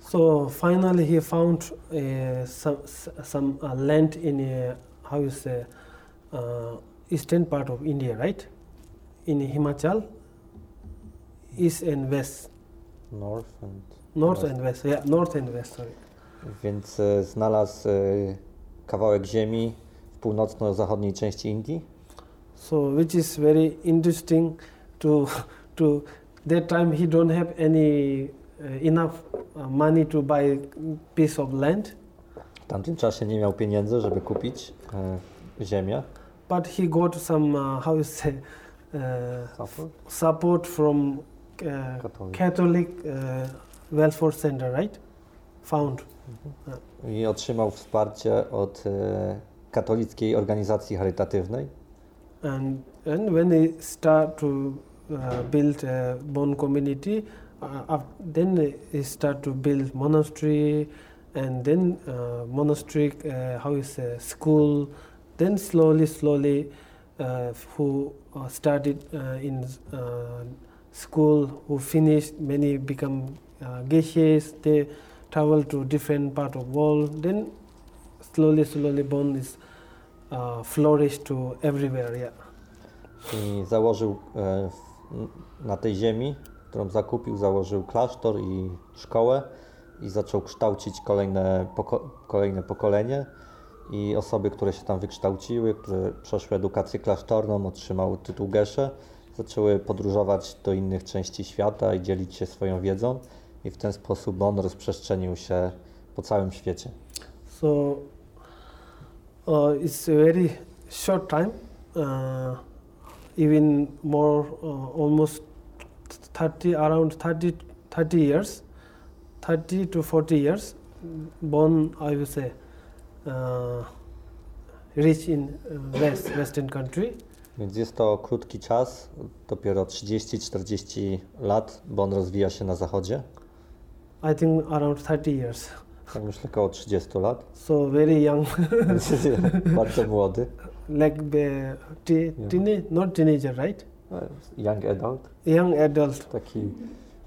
So finally, he found uh, some some uh, land in uh, how you say uh, eastern part of India, right? In Himachal, east and west, North and north West. and west. Yeah, north and west. Sorry. Więc e, znalazł e, kawałek ziemi w północno-zachodniej części Indii. So which is very interesting to to that time he don't have any uh, enough money to buy piece of land, W tamtym czasie nie miał pieniędzy, żeby kupić e, ziemię. but he got some uh, how you say. Uh, support from uh, Katolik. Catholic uh, Welfare Center, right? Found. I otrzymał wsparcie od katolickiej organizacji charytatywnej. And, and when they start to uh, build a bone community, uh, then they start to build monastery and then uh, monastery, uh, how is a school, then slowly, slowly, uh, who started uh, in uh, school, who finished, many become uh, geshes, they travel to different part of world, then slowly, slowly bone is uh, flourish to everywhere, yeah. I założył e, na tej ziemi, którą zakupił, założył klasztor i szkołę i zaczął kształcić kolejne, poko- kolejne pokolenie. I osoby, które się tam wykształciły, które przeszły edukację klasztorną, otrzymały tytuł gesze, zaczęły podróżować do innych części świata i dzielić się swoją wiedzą. I w ten sposób on rozprzestrzenił się po całym świecie. So uh, it's a very short time, uh, even more, uh, almost 30, around 30, 30 years, 30 to 40 years, born, I would say, rich in uh, West, Western country. Więc jest to krótki czas, dopiero 30-40 lat, bo on rozwija się na zachodzie. I think around 30 years. Tak myślę około 30 lat. So very young, bardzo młody. like the te- teenage, not teenager, right? Young adult. Young adult. Taki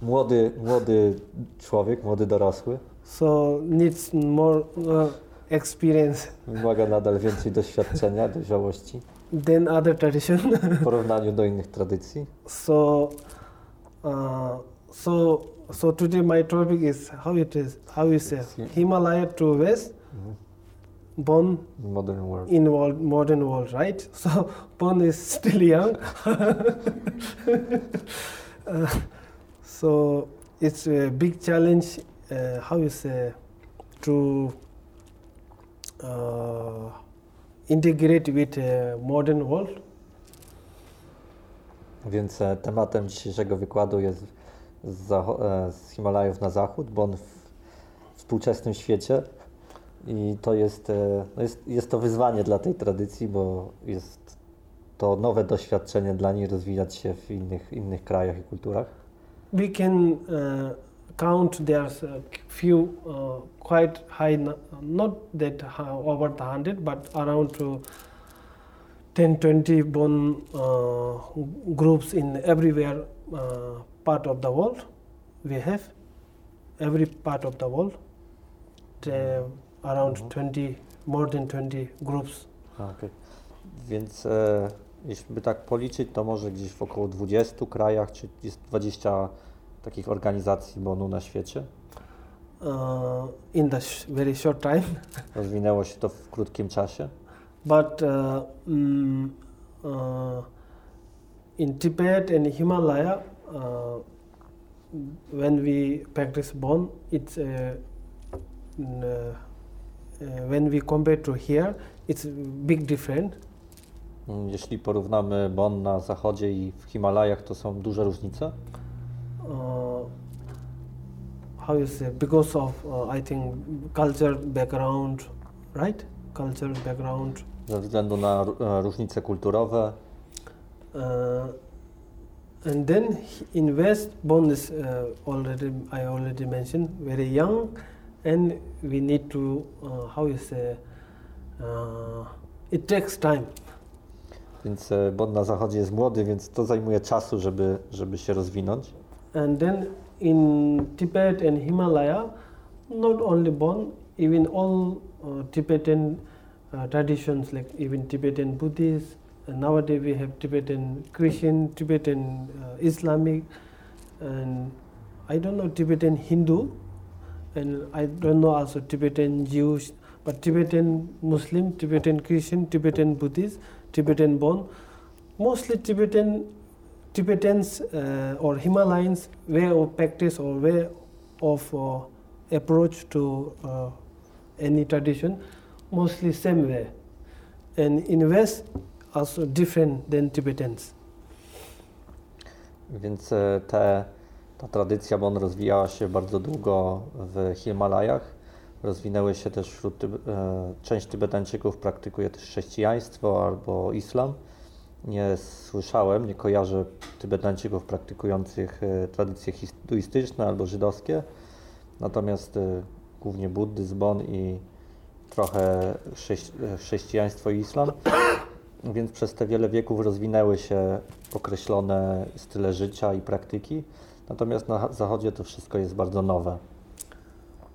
młody, młody człowiek, młody dorosły. So needs more uh, experience Wymaga nadal więcej doświadczenia, dojrzałości than other tradition. w porównaniu do innych tradycji. so, uh, so, so today my topic is how it is, how it? Yeah. Himalaya to west, born Modern world. in world, modern world, right? So Bon is still young. Uh, so it's a big challenge. Uh, how you say to integrate with uh, modern world. Więc e, tematem dzisiejszego wykładu jest z, e, z Himalajów na zachód, bo on w współczesnym świecie i to jest, e, no jest, jest to wyzwanie dla tej tradycji, bo jest to nowe doświadczenie dla niej rozwijać się w innych, innych krajach i kulturach. We can uh, count there's a few uh, quite high, not that ha- over the hundred, but around to 10, 20 bone uh, groups in everywhere uh, part of the world. We have every part of the world. Around Mhm. 20, more than 20 groups. Okej. Więc jeśli by tak policzyć, to może gdzieś w około 20 krajach, czy jest 20 takich organizacji bonu na świecie. Uh, in the very short time. Rozwinęło się to w krótkim czasie. But uh, mm, uh, in Tibet and Himalaya, uh, when we practice Bon, it's uh, n- uh, when we compare to here, it's big difference. Mm, Jeśli porównamy Bon na zachodzie i w Himalajach, to są duże różnice. Uh, how you say? Because of uh, I think culture background, right? Culture background. Ze względu na e, różnice kulturowe. Uh, and then in West, Bon is uh, already I already mentioned very young, and we need to uh, how you say uh, it takes time. Więc e, Bon na zachodzie jest młody, więc to zajmuje czasu, żeby, żeby się rozwinąć. And then in Tibet and Himalaya, not only Bon, even all uh, Tibetan uh, traditions like even Tibetan Buddhist. And nowadays we have Tibetan Christian, Tibetan uh, Islamic, and I don't know Tibetan Hindu, and I don't know also Tibetan Jewish, but Tibetan Muslim, Tibetan Christian, Tibetan Buddhist, Tibetan Bon, mostly Tibetan Tibetans uh, or Himalayans way of practice or way of uh, approach to uh, any tradition, mostly same way. And in West, also different than Tibetans. Więc e, te, ta tradycja Bon rozwijała się bardzo długo w Himalajach. Rozwinęły się też wśród e, część Tybetańczyków praktykuje też chrześcijaństwo albo islam. Nie słyszałem, nie kojarzę Tybetańczyków praktykujących e, tradycje hinduistyczne albo żydowskie. Natomiast e, głównie buddyzm, Bon i trochę e, chrześcijaństwo i islam. Więc przez te wiele wieków rozwinęły się określone style życia i praktyki. Natomiast na zachodzie to wszystko jest bardzo nowe.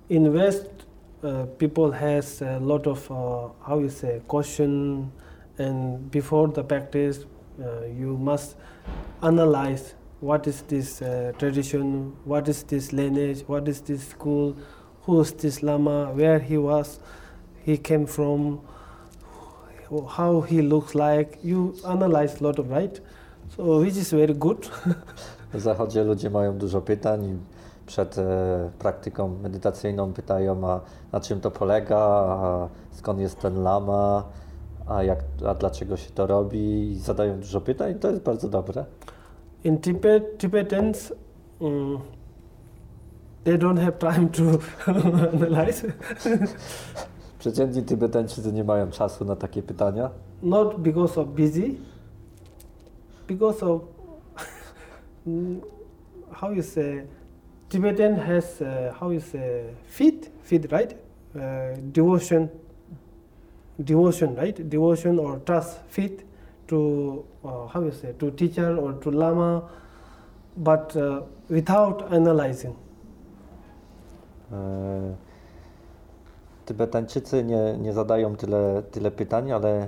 In West, uh, people has a lot of uh, how you say caution, and before the practice, uh, you must analyze what is this uh, tradition, what is this lineage, what is this school, who is this lama, where he was, he came from, how he looks like. You analyze a lot of right, so which is very good. W zachodzie ludzie mają dużo pytań przed e, praktyką medytacyjną pytają, a na czym to polega, a skąd jest ten lama, a, jak, a dlaczego się to robi. I zadają dużo pytań to jest bardzo dobre. in Tibet, Tibetans, um, they don't have time to analyze, Przeciętni Tybetańczycy nie mają czasu na takie pytania. not because of busy, because of how you say Tibetan has uh, how you say faith, faith, right? Uh, devotion, devotion, right? Devotion or trust, faith to uh, how you say to teacher or to lama, but uh, without analyzing. E, Tybetańczycy nie, nie zadają tyle, tyle pytań, ale e,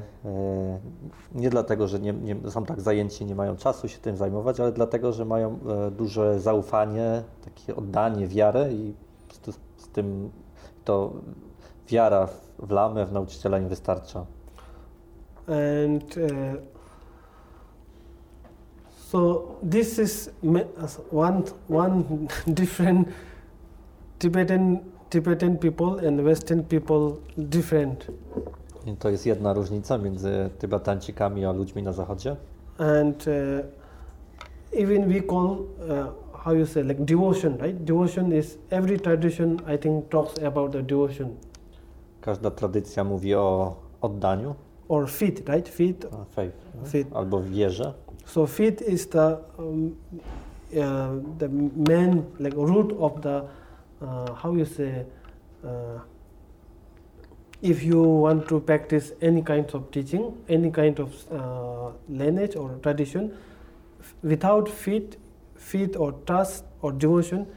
nie dlatego, że nie, nie, są tak zajęci, nie mają czasu się tym zajmować, ale dlatego, że mają e, duże zaufanie, takie oddanie, wiarę i z, z tym to wiara w, w lamę, w nauczyciela im wystarcza. and uh, so this is one one different Tibetan Tibetan people and Western people different, I to jest jedna różnica między Tybetańczykami a ludźmi na zachodzie. and uh, even we call uh, how you say like devotion, right? Devotion is every tradition I think talks about the devotion Każda tradycja mówi o oddaniu, or faith, right? Faith, a faith, faith. albo wierze. So faith is the um, uh, the main like root of the uh, how you say uh, if you want to practice any kind of teaching, any kind of uh, lineage or tradition, without faith, faith or trust or devotion,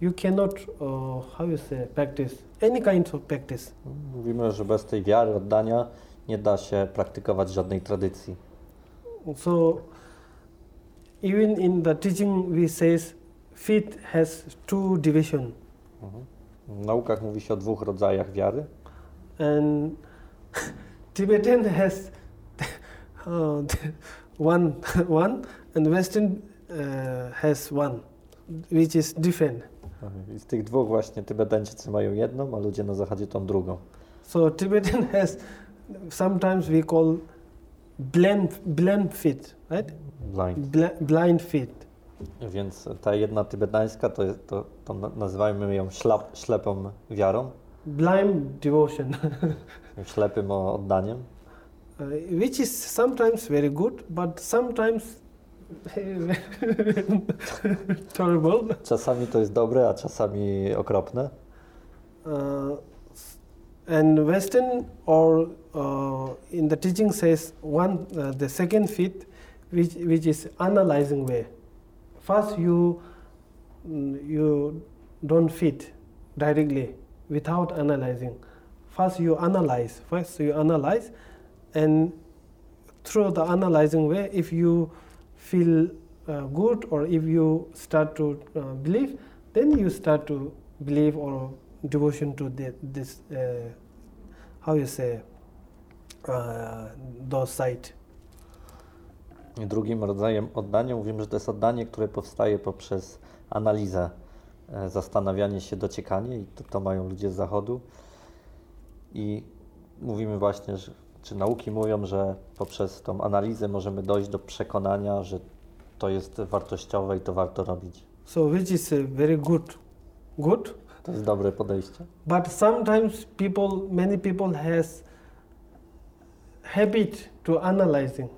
you cannot uh, how you say practice any kind of practice. Mówimy, że bez tej wiary, oddania nie da się praktykować żadnej tradycji. So even in the teaching we says faith has two division Mhm. W naukach mówi się o dwóch rodzajach wiary. and Tibetan has uh, one one and Western uh, has one which is different. I z tych dwóch właśnie Tybetańczycy mają jedną, a ludzie na zachodzie tą drugą. So Tibetan has sometimes we call blind blind faith, right? Blind. Bl- blind faith. Więc ta jedna tybetańska to, to, to na- nazywajmy ją ślap, ślepą wiarą, blind devotion, ślepym oddaniem. uh, which is sometimes very good, but sometimes terrible. Czasami to jest dobre, a czasami okropne. Uh, and Western or uh, in the teaching says one uh, the second fit, which which is analyzing way. First you mm, you don't fit directly without analyzing. First you analyze. First you analyze, and through the analyzing way, if you feel uh, good or if you start to uh, believe, then you start to believe or devotion to the, this uh, how you say those site. I drugim rodzajem oddania mówimy, że to jest oddanie, które powstaje poprzez analizę, e, zastanawianie się, dociekanie i to, to mają ludzie z zachodu. I mówimy właśnie, że, czy nauki mówią, że poprzez tą analizę możemy dojść do przekonania, że to jest wartościowe i to warto robić. So which is very good, good. To jest dobre podejście. But sometimes people, many people has habit to analyzing.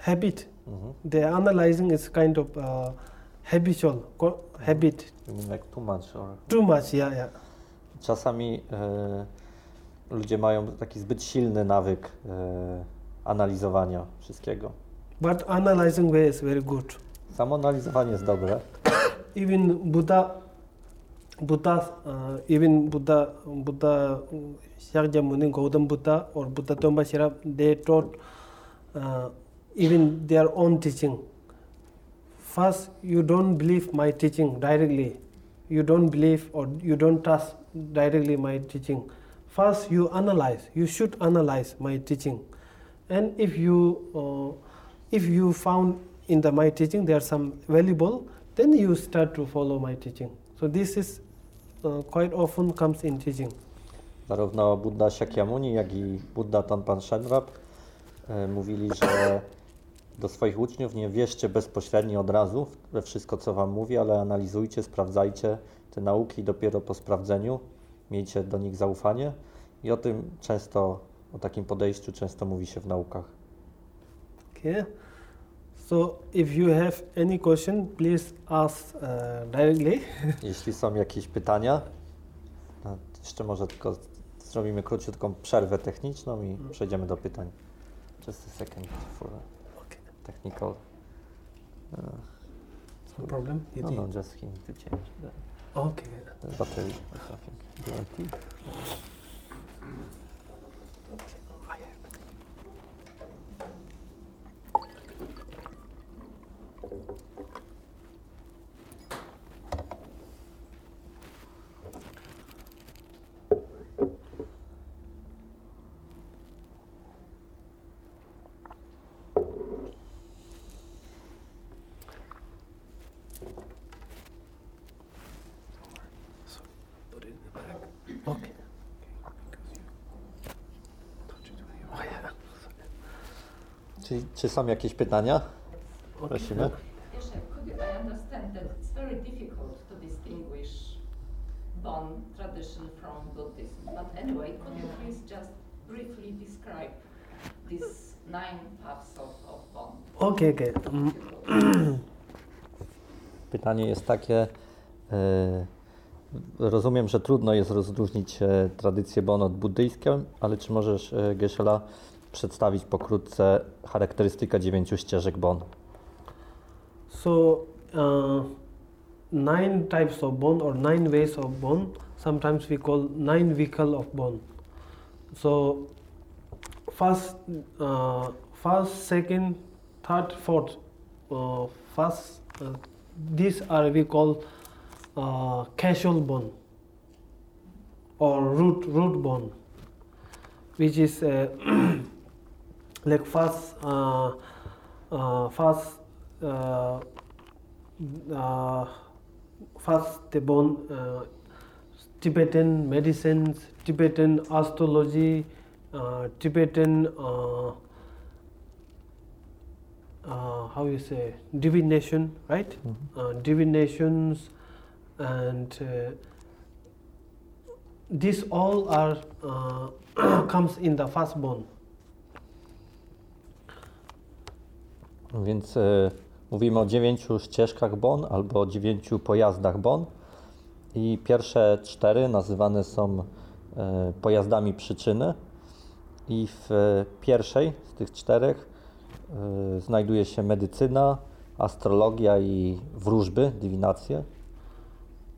Habit. Mhm. The analyzing is kind of uh, habitual habit. You mean like too much or... Too much, yeah, yeah. Czasami e, ludzie mają taki zbyt silny nawyk e, analizowania wszystkiego. But analyzing way is very good. Samo analizowanie jest dobre, even Buddha, Buddha, uh, even Buddha, Buddha, Shakyamuni Muni, Gautam Buddha, or Buddha Tombashira, they taught uh, even their own teaching. First, you don't believe my teaching directly. You don't believe or you don't trust directly my teaching. First, you analyze. You should analyze my teaching, and if you uh, if you found in the my teaching there are some valuable, then you start to follow my teaching. So this is uh, quite often comes in teaching. Zarówno Buddha Shakyamuni, jak i Buddha Tonpan Shenrab e, mówili, że do swoich uczniów nie wierzcie bezpośrednio od razu we wszystko, co wam mówi, ale analizujcie, sprawdzajcie te nauki dopiero po sprawdzeniu miejcie do nich zaufanie. I o tym często, o takim podejściu często mówi się w naukach. Okay. So if you have any question, please ask uh, directly. Jeśli są jakieś pytania, jeszcze może tylko zrobimy króciutką przerwę techniczną i przejdziemy do pytań. Just a second for Okay. technical. Uh, No problem. no, no, just need to change the, Okay. battery or something. Aqui. Czy, czy są jakieś pytania? Prosimy. Could you, I understand that it's very difficult to distinguish Bon tradition from Buddhism. But anyway, could you please just briefly describe these nine paths of, of Bon? Okay, okay. Mm, Pytanie jest takie. e, rozumiem, że trudno jest rozróżnić e, tradycję Bon od buddyjską, ale czy możesz, e, Geshe-la, przedstawić pokrótce charakterystykę dziewięciu ścieżek Bon? So, uh, nine types of bone or nine ways of bone. Sometimes we call nine vehicle of bone. So, first, uh, first, second, third, fourth. Uh, first, uh, these are we call uh, casual bone or root root bone, which is uh, like first, uh, uh, first uh, uh, first the bone uh, Tibetan medicines, Tibetan astrology, uh, Tibetan uh, uh, how you say divination, right? Uh, divinations and uh, these all are uh, comes in the first Więc e, mówimy o dziewięciu ścieżkach Bon albo o dziewięciu pojazdach Bon. I pierwsze cztery nazywane są e, pojazdami przyczyny. I w e, pierwszej z tych czterech znajduje się medycyna, astrologia i wróżby, dywinacje.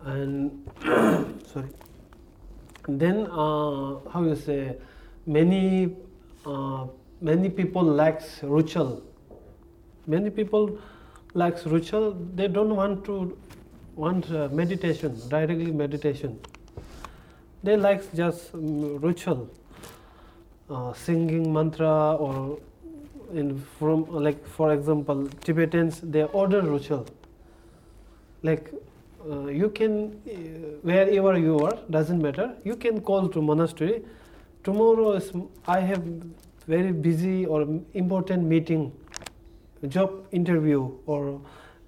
and sorry then uh, how you say many uh, many people lacks ritual many people lacks ritual they don't want to want uh, meditation directly meditation. They like just um, ritual uh, singing mantra or in from like for example tibetans they order ritual. Like uh, you can uh, wherever you are doesn't matter you can call to monastery. Tomorrow is i have very busy or important meeting job interview or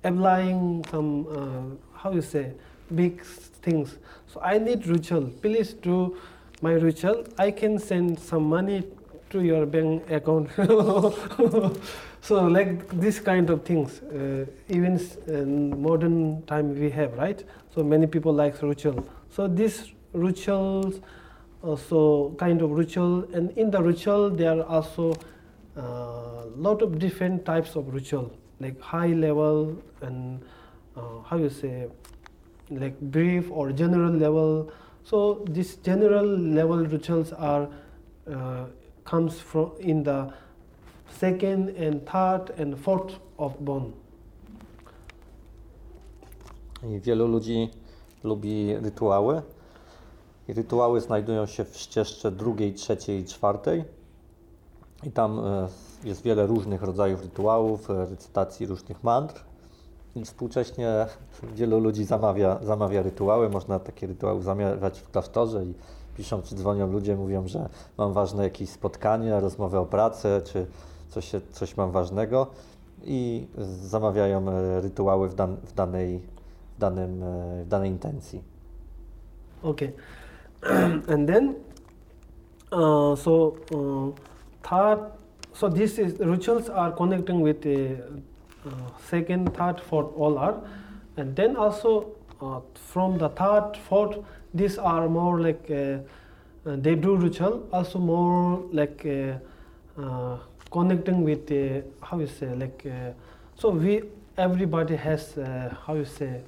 applying some uh, how you say big things. So i need ritual please do my ritual i can send some money to your bank account. So like this kind of things uh, even in modern time we have right? So many people like ritual so these rituals also kind of ritual and in the ritual there are also a lot of different types of ritual like high level and uh, how you say like brief or general level so these general level rituals are uh, comes from in the second and third and fourth of bone I wielu ludzi lubi rytuały. I rytuały znajdują się w ścieżce drugiej, trzeciej i czwartej. I tam e, jest wiele różnych rodzajów rytuałów, e, recytacji różnych mantr. I współcześnie wielu ludzi zamawia, zamawia rytuały. Można takie rytuały zamawiać w klasztorze i piszą czy dzwonią ludzie, mówią, że mam ważne jakieś spotkanie, rozmowę o pracę, czy coś, coś mam ważnego. I zamawiają e, rytuały w, dan, w, danej, w, danym, w danej intencji. Okay, and then uh, so uh, third, so this is rituals are connecting with the uh, second, third, fourth, all are, and then also uh, from the third, fourth, these are more like uh, uh, they do ritual, also more like uh, uh, connecting with uh, how you say like so we everybody has how you say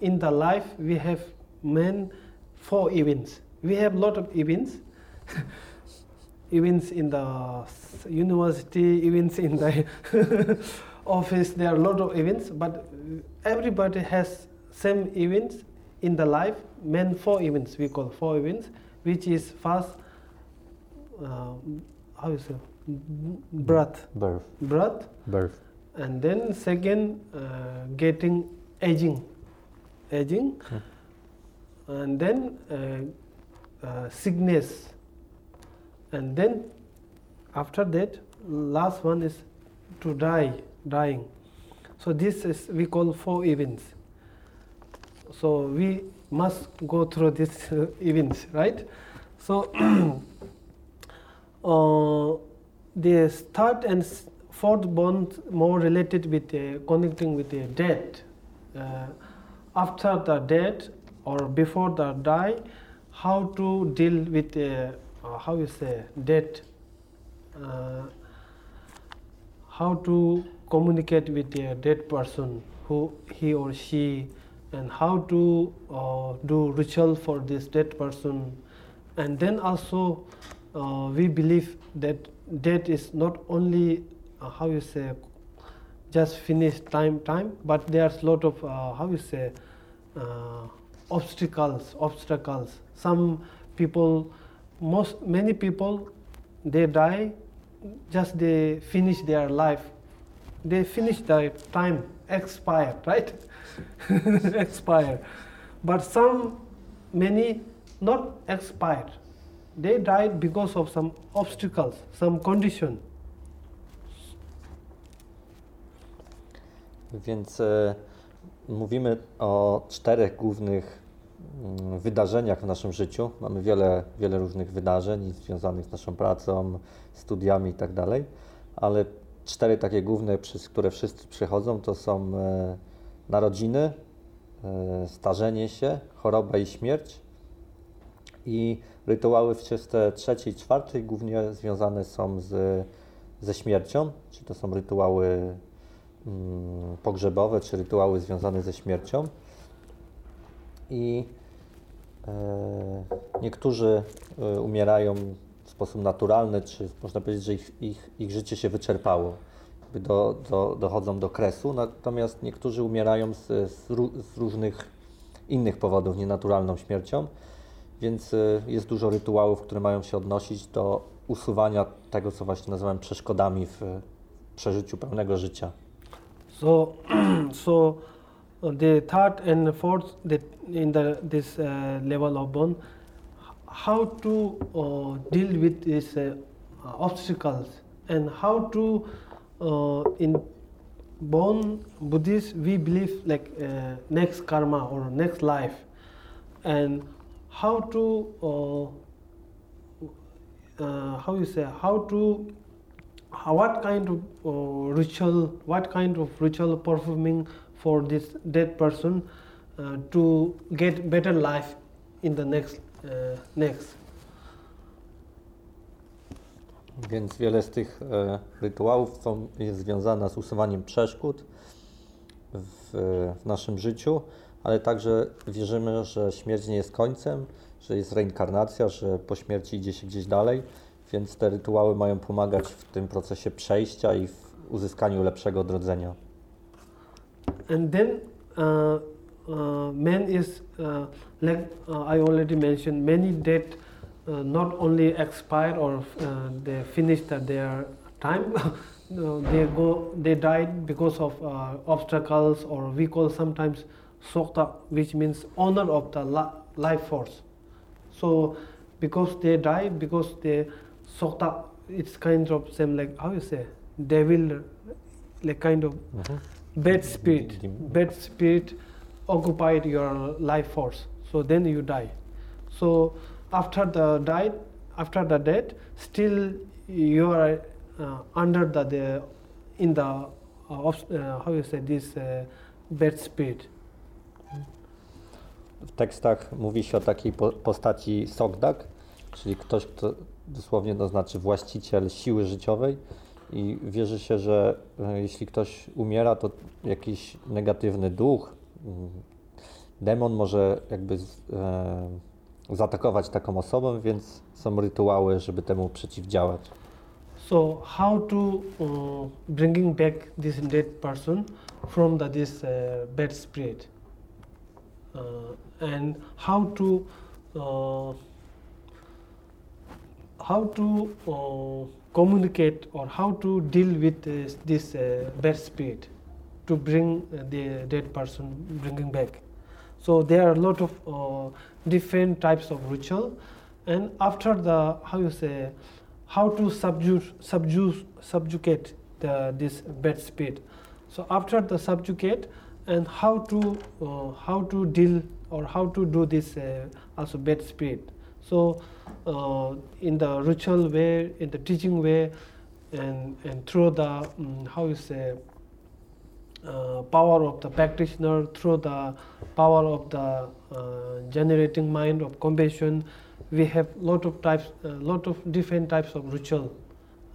in the life we have main four events. We have lot of events events in the university events in the office there are a lot of events but everybody has same events in the life main four events we call four events which is first uh, how you say birth. Birth. birth. Birth. and then second uh, getting aging. Aging. And then uh, uh, sickness and then after that last one is to die dying. So this is we call four events. So we must go through these uh, events right? So uh, the third and fourth bond more related with uh, connecting with the death. Uh, after the death or before the die, how to deal with uh, how you say death, uh, how to communicate with the dead person, who he or she, and how to uh, do ritual for this dead person, and then also uh, we believe that death is not only uh, how you say just finish time time but there's a lot of uh, how you say obstacles obstacles. Some people most many people they die just they finish their life. They finish their time expire right? Expire but some many not expired. They died because of some obstacles some condition. Więc mówimy o czterech głównych wydarzeniach w naszym życiu. Mamy wiele, wiele różnych wydarzeń związanych z naszą pracą, studiami i tak ale cztery takie główne, przez które wszyscy przychodzą, to są e, narodziny, e, starzenie się, choroba i śmierć. I rytuały w trzeciej, czwartej głównie związane są z, ze śmiercią, czy to są rytuały mm, pogrzebowe, czy rytuały związane ze śmiercią. I e, niektórzy e, umierają w sposób naturalny, czy można powiedzieć, że ich, ich, ich życie się wyczerpało, do, do, dochodzą do kresu, natomiast niektórzy umierają z, z, z różnych innych powodów, nienaturalną śmiercią, więc e, jest dużo rytuałów, które mają się odnosić do usuwania tego, co właśnie nazywam przeszkodami w przeżyciu pełnego życia. so so the third and fourth in the this uh, level of bone, how to uh, deal with these uh, obstacles and how to uh, in Bon Buddhist we believe like uh, next karma or next life and how to uh, how you say how to what kind of ritual what kind of ritual performing for this dead person uh, to get better life in the next uh, next Więc wiele z tych e, rytuałów są, jest związana z usuwaniem przeszkód w, w naszym życiu, ale także wierzymy, że śmierć nie jest końcem, że jest reinkarnacja, że po śmierci idzie się gdzieś dalej, więc te rytuały mają pomagać w tym procesie przejścia i w uzyskaniu lepszego odrodzenia. And then uh, uh, man is uh, like uh, I already mentioned many dead not only expire or they finish the, their time they go they died because of obstacles or we call sometimes sokta which means honor of the li- life force. So because they die because they sokta it's kind of same like how you say devil like kind of bad spirit bad spirit occupied your life force. So then you die. So after the died after the death still you are uh, under the, the in the uh, uh, how you say this uh, bad spirit. W tekstach mówi się o takiej po, postaci Sogdak, czyli ktoś, kto dosłownie to znaczy właściciel siły życiowej i wierzy się, że e, jeśli ktoś umiera, to jakiś negatywny duch, mm, demon może jakby e, zaatakować taką osobę, więc są rytuały, żeby temu przeciwdziałać. So how to uh, bringing back this dead person from the, this uh, bad spirit, uh, and how to how to communicate or how to deal with this, this uh, bad spirit to bring uh, the dead person bringing back. So there are a lot of uh, different types of ritual, and after the how you say how to subdue subdue subjugate the this bad spirit. So after the subjugate and how to uh, how to deal or how to do this uh, also bad spirit. So uh, in the ritual way, in the teaching way, and, and through the, um, how you say, uh, power of the practitioner, through the power of the uh, generating mind of compassion, we have lot of types, uh, lot of different types of ritual,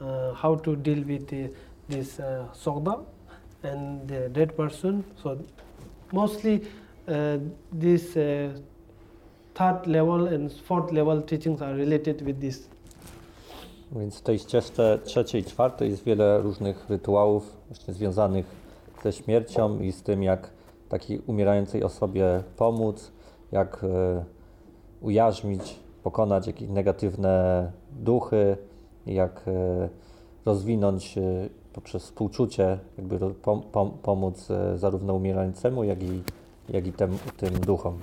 uh, how to deal with the, this uh, sogda and the dead person. So mostly uh, this uh, third level and fourth level teachings are related with this. Więc w tej ścieżce trzeciej, czwartej jest wiele różnych rytuałów właśnie związanych ze śmiercią i z tym, jak takiej umierającej osobie pomóc, jak e, ujarzmić, pokonać jakieś negatywne duchy, jak e, rozwinąć e, poprzez współczucie, jakby pom, pom, pomóc zarówno umierającemu, jak i, jak i tem, tym duchom.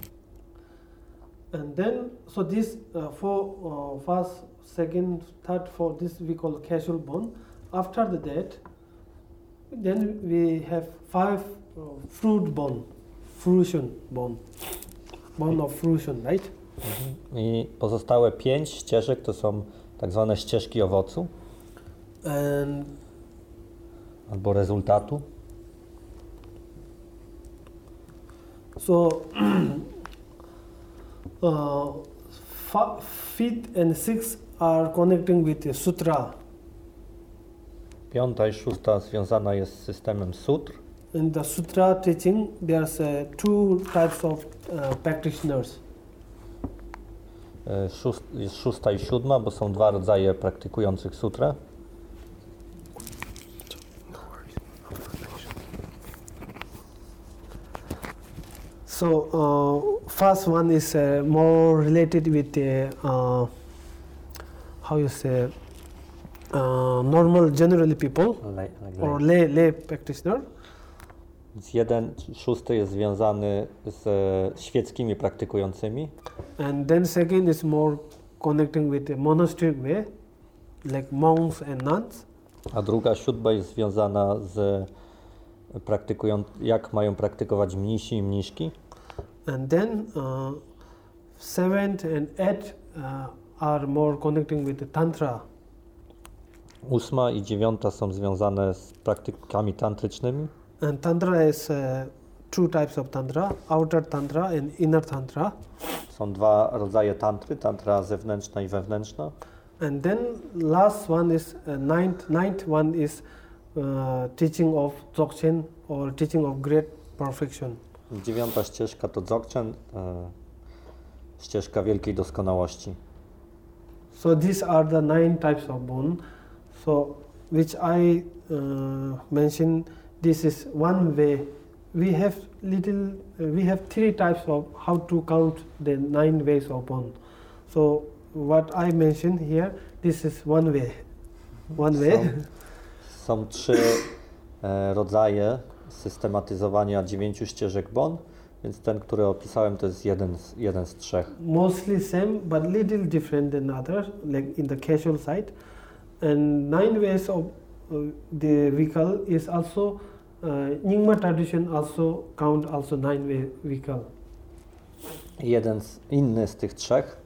And then, so this uh, for uh, first, second, third, fourth, this we call casual bond. After the death, then we have five uh, fruit bond, fruition bond, bond of fruition, right? I pozostałe pięć ścieżek to są tak zwane ścieżki owocu And albo rezultatu. so, uh, fifth and sixth are connecting with sutra. Piąta i szósta związana jest z systemem sutr. In the sutra teaching, there's uh, two types of uh, practitioners. E, Szóst, jest szósta i siódma, bo są dwa rodzaje praktykujących sutrę. So uh, first one is uh, more related with the uh, how you say uh, normal generally people Le, or lay lay practitioner, Więc jeden, szósty jest związany z świeckimi praktykującymi, and then second is more connecting with the monastic way, like monks and nuns, a druga, siódma jest związana z praktykują, jak mają praktykować mnisi i mniszki. And then uh, seventh and eighth uh, are more connecting with the tantra. Ósma i dziewiąta są związane z praktykami tantrycznymi. And tantra is uh, two types of tantra: outer tantra and inner tantra. Są dwa rodzaje tantry, tantra zewnętrzna i wewnętrzna. And then last one is uh, ninth. Ninth one is uh, teaching of dzogchen or teaching of great perfection. Dziewiąta ścieżka to dzogchen, e, ścieżka wielkiej doskonałości. So these are the nine types of bone. So which I uh, mentioned. This is one way. We have little. Uh, we have three types of how to count the nine ways of bone. So what I mentioned here. This is one way. One way. Są, są trzy e, rodzaje systematyzowania dziewięciu ścieżek BON, więc ten, który opisałem, to jest jeden z, jeden z trzech. mostly same but little different than others like in the casual side and nine ways of uh, the vehicle is also uh, Nyingma tradition also count also nine way vehicle Jeden z, inny z tych trzech,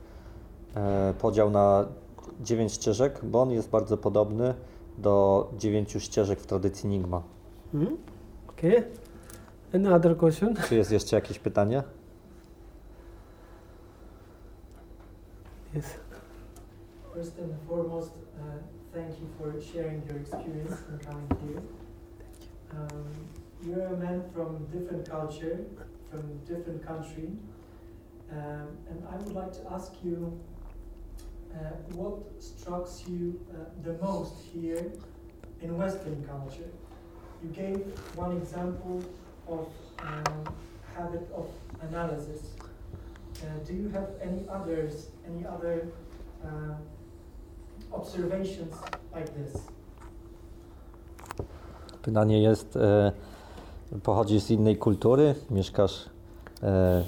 e, podział na dziewięć ścieżek BON jest bardzo podobny do dziewięciu ścieżek w tradycji Nigma. Hmm? Okay. Any other question? Czy jest jeszcze jakieś pytanie? Yes. First and foremost, uh, thank you for sharing your experience and coming here. Um, you're a man from different culture, from different country, um, and I would like to ask you uh, what strikes you uh, the most here in Western culture. You gave one example of um, habit of analysis. Uh, do you have any others, any other uh, observations like this? Pytanie jest, e, pochodzisz z innej kultury, mieszkasz e,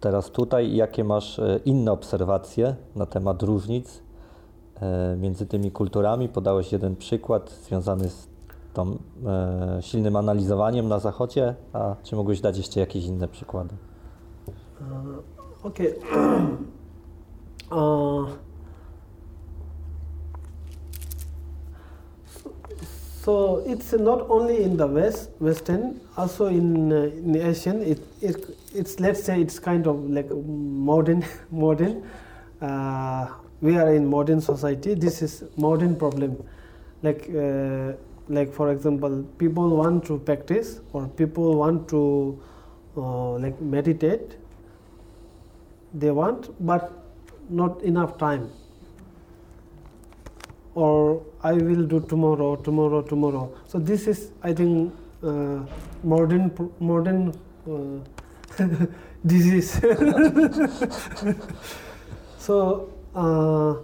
teraz tutaj jakie masz e, inne obserwacje na temat różnic e, między tymi kulturami? Podałeś jeden przykład związany z tą e, silnym analizowaniem na zachodzie, a czy mógłbyś dać jeszcze jakieś inne przykłady? Uh, okay. uh, so it's not only in the west, western, also in, in Asian. It, it it's let's say it's kind of like modern, modern. Uh, we are in modern society. This is modern problem. Like uh, like for example, people want to practice or people want to uh, like meditate they want but not enough time. Or i will do tomorrow tomorrow tomorrow. So this is i think uh, modern modern uh, disease. So uh,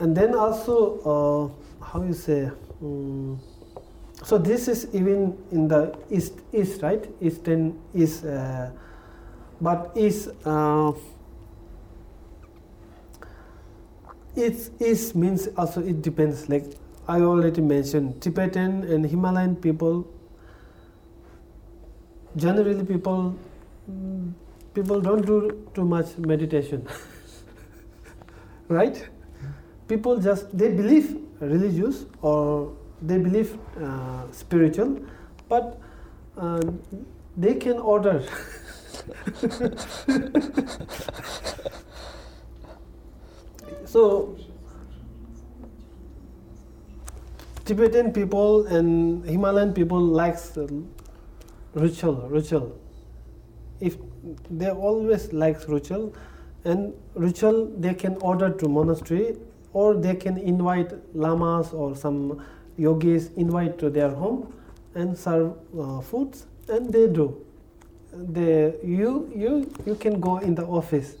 and then also uh, how you say um, so this is even in the east east right? Eastern is uh, but is uh, is means also it depends like i already mentioned tibetan and himalayan people generally people mm, people don't do too much meditation right? People just they believe religious or they believe uh, spiritual but uh, they can order. So Tibetan people and Himalayan people likes ritual ritual. If they always likes ritual and ritual they can order to monastery or they can invite lamas or some yogis invite to their home and serve uh, foods and they do. The you you you can go in the office.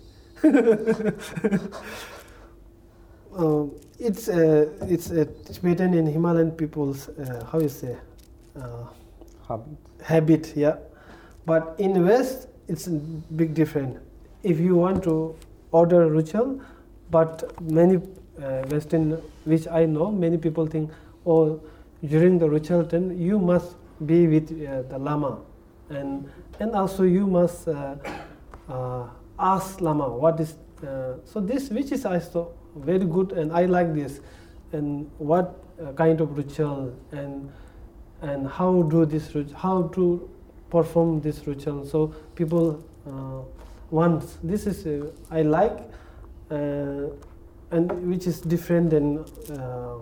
Uh, it's uh, it's a Tibetan and Himalayan people's uh, how you say uh, Habit. habit yeah. But in the west it's a big different. If you want to order ritual but many uh, western which i know many people think oh during the ritual then you must be with uh, the lama. And and also you must uh, uh, ask lama what is uh, so this which is also very good and i like this. And what uh, kind of ritual and and how do this how to perform this ritual? So people uh, want. This is i like and which is different than uh,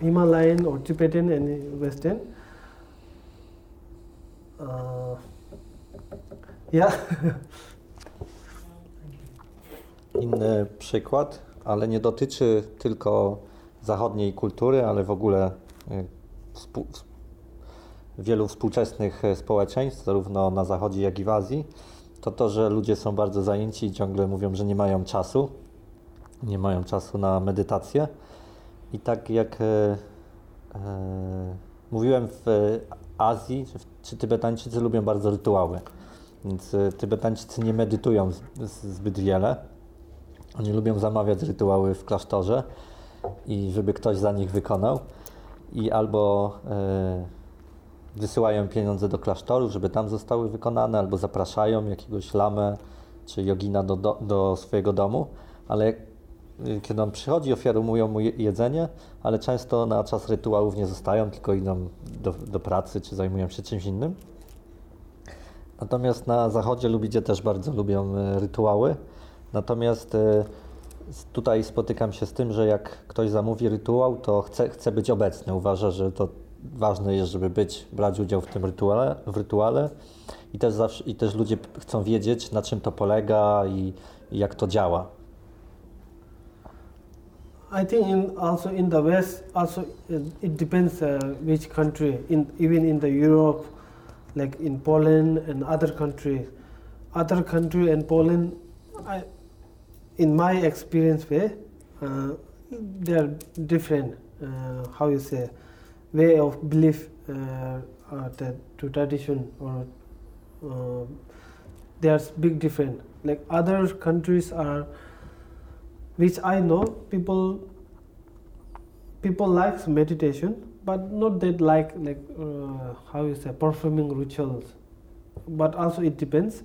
himalayan or tibetan and western. Uh, yeah. Inny przykład, ale nie dotyczy tylko zachodniej kultury, ale w ogóle y, współ, wielu współczesnych y, społeczeństw, zarówno na zachodzie, jak i w Azji, to to, że ludzie są bardzo zajęci i ciągle mówią, że nie mają czasu, nie mają czasu na medytację. I tak jak e, e, mówiłem w Azji, czy, czy Tybetańczycy lubią bardzo rytuały, więc e, Tybetańczycy nie medytują zbyt wiele. Oni lubią zamawiać rytuały w klasztorze i żeby ktoś za nich wykonał. I albo e, wysyłają pieniądze do klasztoru, żeby tam zostały wykonane, albo zapraszają jakiegoś lamę czy jogina do, do, do swojego domu, ale kiedy on przychodzi, ofiarują mu je- jedzenie, ale często na czas rytuałów nie zostają, tylko idą do, do pracy czy zajmują się czymś innym. Natomiast na zachodzie lubicie też bardzo lubią e, rytuały. Natomiast e, tutaj spotykam się z tym, że jak ktoś zamówi rytuał, to chce, chce być obecny. Uważa, że to ważne jest, żeby być, brać udział w tym rytuale, w rytuale. I też, zawsze, I też ludzie chcą wiedzieć, na czym to polega i, i jak to działa. I think in also in the West, also it, depends uh, which country. In even in the Europe, like in Poland and other countries, other country and Poland, I, in my experience way, uh, they are different. Uh, how you say, way of belief, uh, the, to tradition or uh, there's big difference. Like other countries are which I know people people likes meditation, but not that like like uh, how you say performing rituals. But also it depends.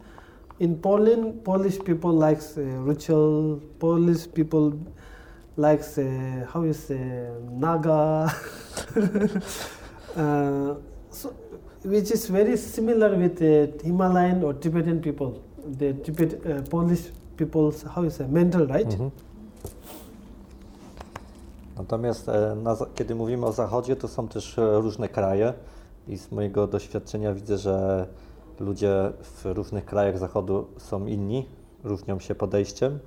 In Poland, Polish people likes uh, ritual. Polish people likes uh, how you say Naga. uh, so, which is very similar with the Himalayan or Tibetan people. The Tibet uh, Polish people's how you say mental right. Mhm. Natomiast e, na, kiedy mówimy o Zachodzie, to są też e, różne kraje i z mojego doświadczenia widzę, że ludzie w różnych krajach Zachodu są inni, różnią się podejściem.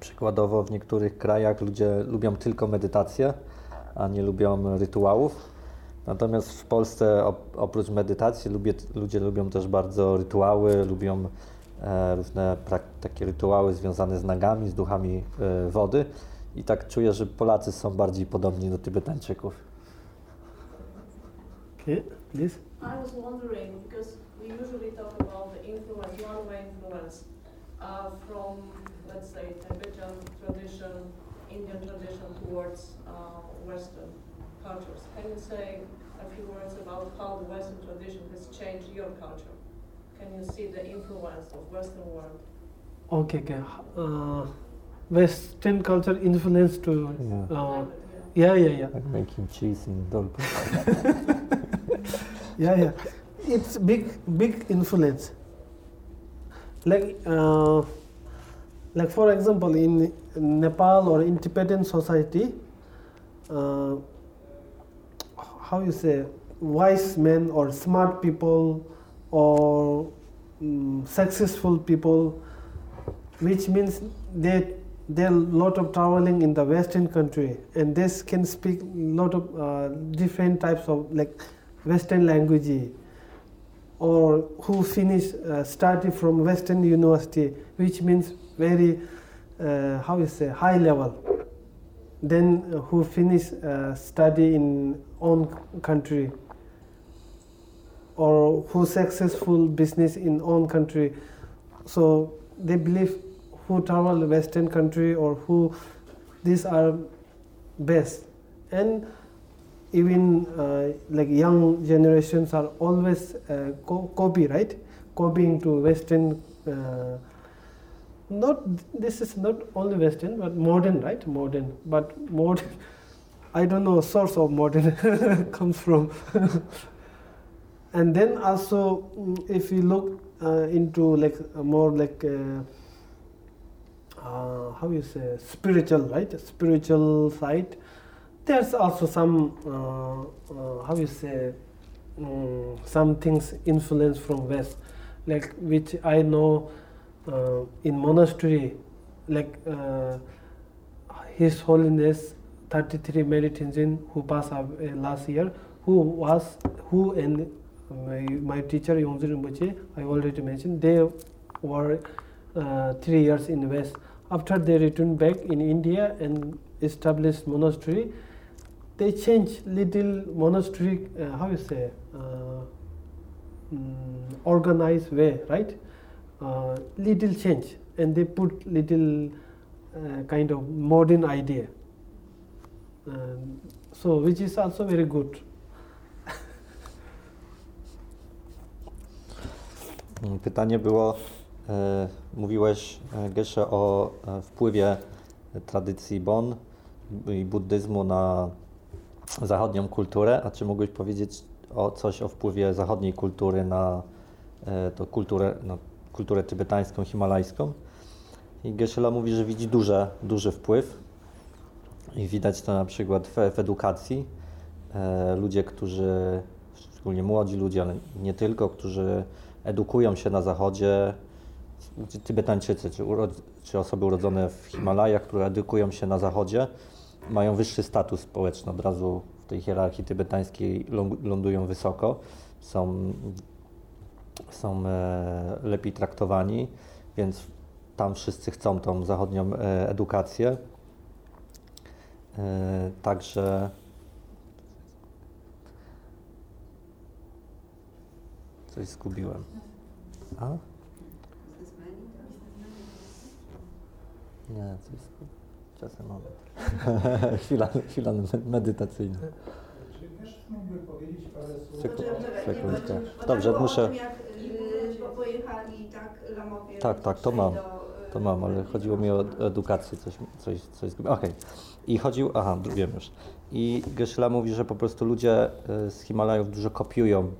Przykładowo w niektórych krajach ludzie lubią tylko medytację, a nie lubią rytuałów. Natomiast w Polsce op- oprócz medytacji lubię, ludzie lubią też bardzo rytuały, lubią e, różne takie rytuały związane z nagami, z duchami e, wody. I tak czuję, że Polacy są bardziej podobni do Tybetańczyków. Okay, please. I was wondering, because we usually talk about the influence, one-way influence uh, from, let's say, Tibetan tradition, Indian tradition towards uh, Western cultures. Can you say a few words about how the Western tradition has changed your culture? Can you see the influence of Western world? Okay, okay. Uh, Western culture influence to. Yeah. Uh, Yeah. yeah, yeah. Like making cheese in Dolby. yeah yeah it's big big influence like uh, like for example in nepal or in tibetan society uh, how you say wise men or smart people or mm, successful people which means they there are a lot of traveling in the western country and this can speak a lot of uh, different types of like western language. Or who finish uh, study from western university which means very uh, how you say high level. Then uh, who finish uh, study in own country. Or who successful business in own country. So they believe who travel the western country or who these are best. And even uh, like young generations are always uh, co- copy right? Copying to western uh, not this is not only western but modern right? Modern but modern i don't know source of modern comes from. And then also mm, if you look uh, into like more like uh, how you say spiritual right? Spiritual side. There's also some uh, uh, how you say um, some things influence from west. Like which i know uh, in monastery like uh, his holiness 33 Meditenzin who passed away last year who was who and my, my teacher Yongzhi Rinpoche I already mentioned they were uh, three years in west after they returned back in India and established monastery they change little monastery uh, how you say uh, mm, organized way right? Uh, little change and they put little uh, kind of modern idea. Um, so which is also very good. Mm, Pytanie było, mówiłeś e, Geshe o e, wpływie tradycji Bon i buddyzmu na zachodnią kulturę, a czy mógłbyś powiedzieć o coś o wpływie zachodniej kultury na e, to kulturę, na kulturę tybetańską, himalajską? I Geshe-la mówi, że widzi duże, duży wpływ i widać to na przykład w, w edukacji. E, ludzie, którzy, szczególnie młodzi ludzie, ale nie tylko, którzy edukują się na zachodzie, Tybetańczycy czy, czy osoby urodzone w Himalajach, które edukują się na zachodzie, mają wyższy status społeczny. Od razu w tej hierarchii tybetańskiej lądują wysoko, są, są e, lepiej traktowani, więc tam wszyscy chcą tą zachodnią e, edukację. E, także coś zgubiłem. A? Nie, coś czasem mamy. chwila, chwila medytacyjna. Czy wiesz, mógłby powiedzieć parę słów? sekundkę. Dobrze, muszę... Jak y, pojechali tak lamowie... Tak, tak, to mam. To mam, ale chodziło mi o edukację, coś, coś, coś. Okej. Okay. I chodził, aha, wiem już. I Geshe mówi, że po prostu ludzie y, z Himalajów dużo kopiują,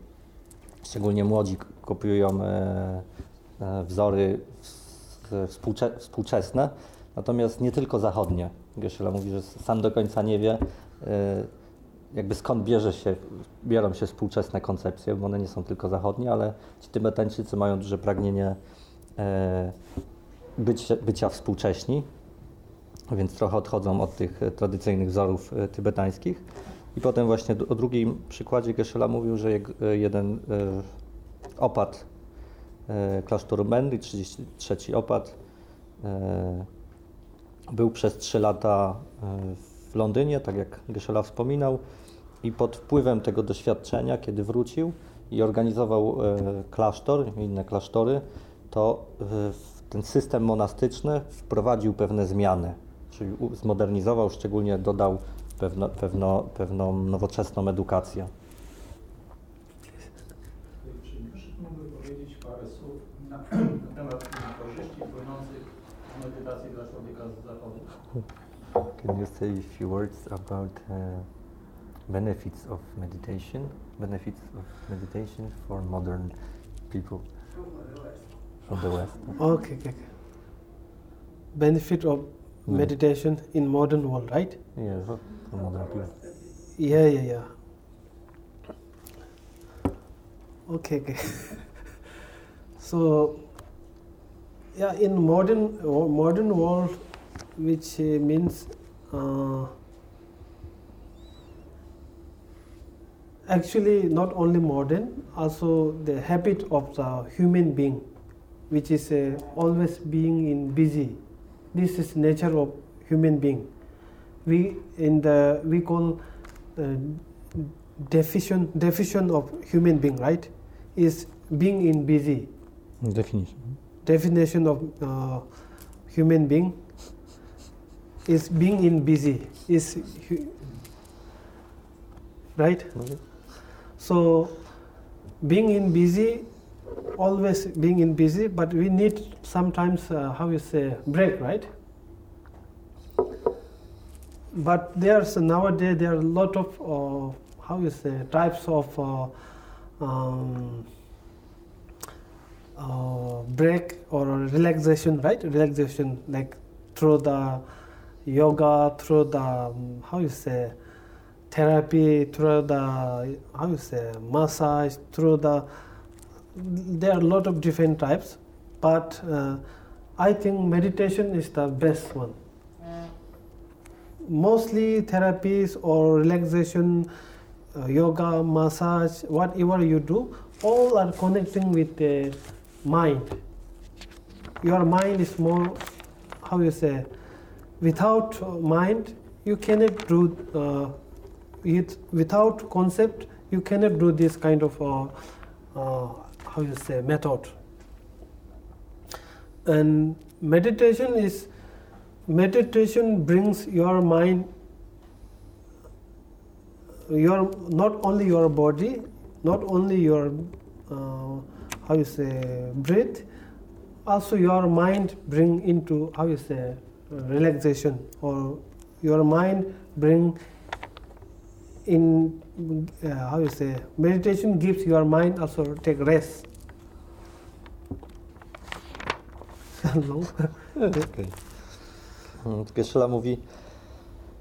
szczególnie młodzi kopiują e, e, wzory współcze, współczesne, natomiast nie tylko zachodnie. Geshe mówi, że sam do końca nie wie, e, jakby skąd bierze się, biorą się współczesne koncepcje, bo one nie są tylko zachodnie, ale ci Tybetańczycy mają duże pragnienie bycia, bycia współcześni, więc trochę odchodzą od tych tradycyjnych wzorów tybetańskich. I potem właśnie o drugim przykładzie Geshe mówił, że jeden opat e, klasztoru Mendy, 33 opat, e, był przez 3 lata e, w Londynie, tak jak Geshe wspominał, i pod wpływem tego doświadczenia, kiedy wrócił i organizował klasztor i inne klasztory, to ten system monastyczny wprowadził pewne zmiany, czyli zmodernizował, szczególnie dodał pewno, pewno, pewną nowoczesną edukację. Can you say a few words about uh, benefits of meditation, benefits of meditation for modern people from the West? Okay, okay. Benefit of mm. meditation in modern world, right? Yeah, for modern people. Yeah, yeah, yeah. Okay, okay. So, yeah, in modern modern world, which uh, means uh, actually not only modern, also the habit of the human being, which is uh, always being in busy. This is nature of human being. We in the we call uh, definition definition of human being right is being in busy Definition. Definition of uh, human being is being in busy is right. Okay. So being in busy, always being in busy, but we need sometimes uh, how you say break, right? But there's nowadays there are a lot of uh, how you say types of uh, um, uh, break or relaxation, right? Relaxation, like through the yoga, through the how you say therapy, through the how you say massage, through the there are a lot of different types, but uh, I think meditation is the best one. Mostly therapies or relaxation, uh, yoga, massage, whatever you do, all are connecting with the mind. Your mind is more, how you say, without mind, you cannot do uh, it, without concept, you cannot do this kind of, uh, uh, how you say, method. And meditation is, meditation brings your mind, your, not only your body, not only your uh, how you say breathe also your mind bring into how you say relaxation or your mind bring in uh, how you say meditation gives your mind also take rest. Okay. Kieszela mówi,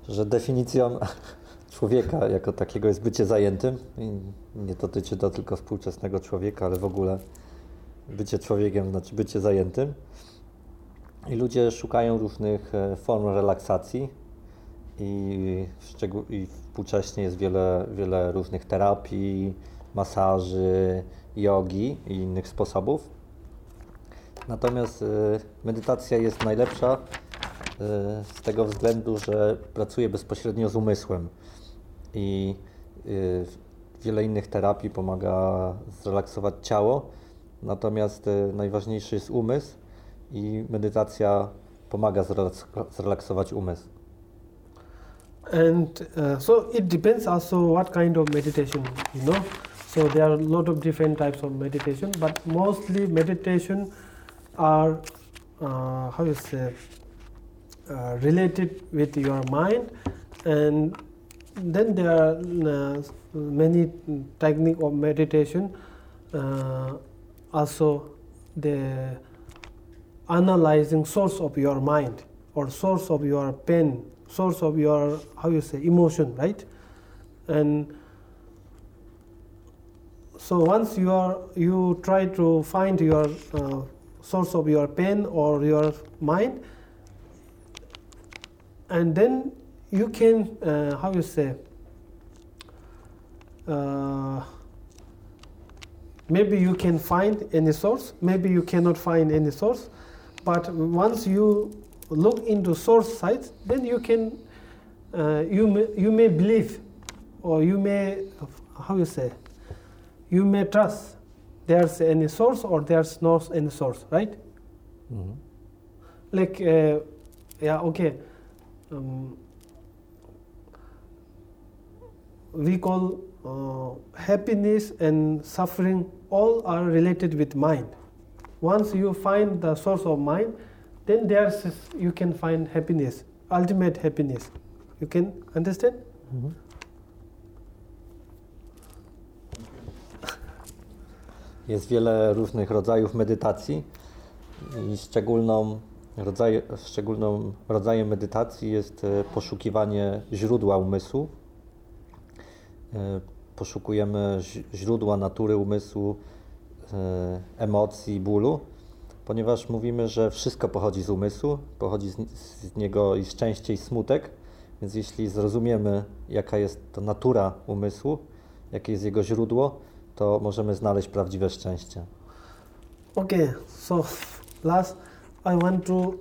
że definicją człowieka jako takiego jest bycie zajętym i nie dotyczy to tylko współczesnego człowieka, ale w ogóle bycie człowiekiem znaczy bycie zajętym. I ludzie szukają różnych e, form relaksacji. I, szczegół- i współcześnie jest wiele, wiele różnych terapii, masaży, jogi i innych sposobów. Natomiast e, medytacja jest najlepsza e, z tego względu, że pracuje bezpośrednio z umysłem. I wiele innych terapii pomaga zrelaksować ciało, natomiast najważniejszy jest umysł i medytacja pomaga zrelaks- zrelaksować umysł. and uh, so it depends also what kind of meditation you know so there are a lot of different types of meditation but mostly meditation are uh, how you say uh, related with your mind and then there are uh, many technique of meditation uh, also the analyzing source of your mind or source of your pain source of your how you say emotion right? And so once you are you try to find your uh, source of your pain or your mind and then you can uh, how you say uh, maybe you can find any source maybe you cannot find any source but once you look into source sites, then you can uh, you may, you may believe or you may how you say you may trust there's any source or there's no any source right? Mhm. like uh, yeah okay. Um, we call uh, happiness and suffering all are related with mind once you find the source of mind then there's you can find happiness ultimate happiness you can understand Mhm. Jest wiele różnych rodzajów medytacji i szczególną, rodzaj, szczególną rodzajem medytacji jest e, poszukiwanie źródła umysłu. E, Poszukujemy źródła natury umysłu, emocji, bólu, ponieważ mówimy, że wszystko pochodzi z umysłu, pochodzi z, z niego i szczęście i smutek, więc jeśli zrozumiemy, jaka jest to natura umysłu, jakie jest jego źródło, to możemy znaleźć prawdziwe szczęście. Okay, so last I want to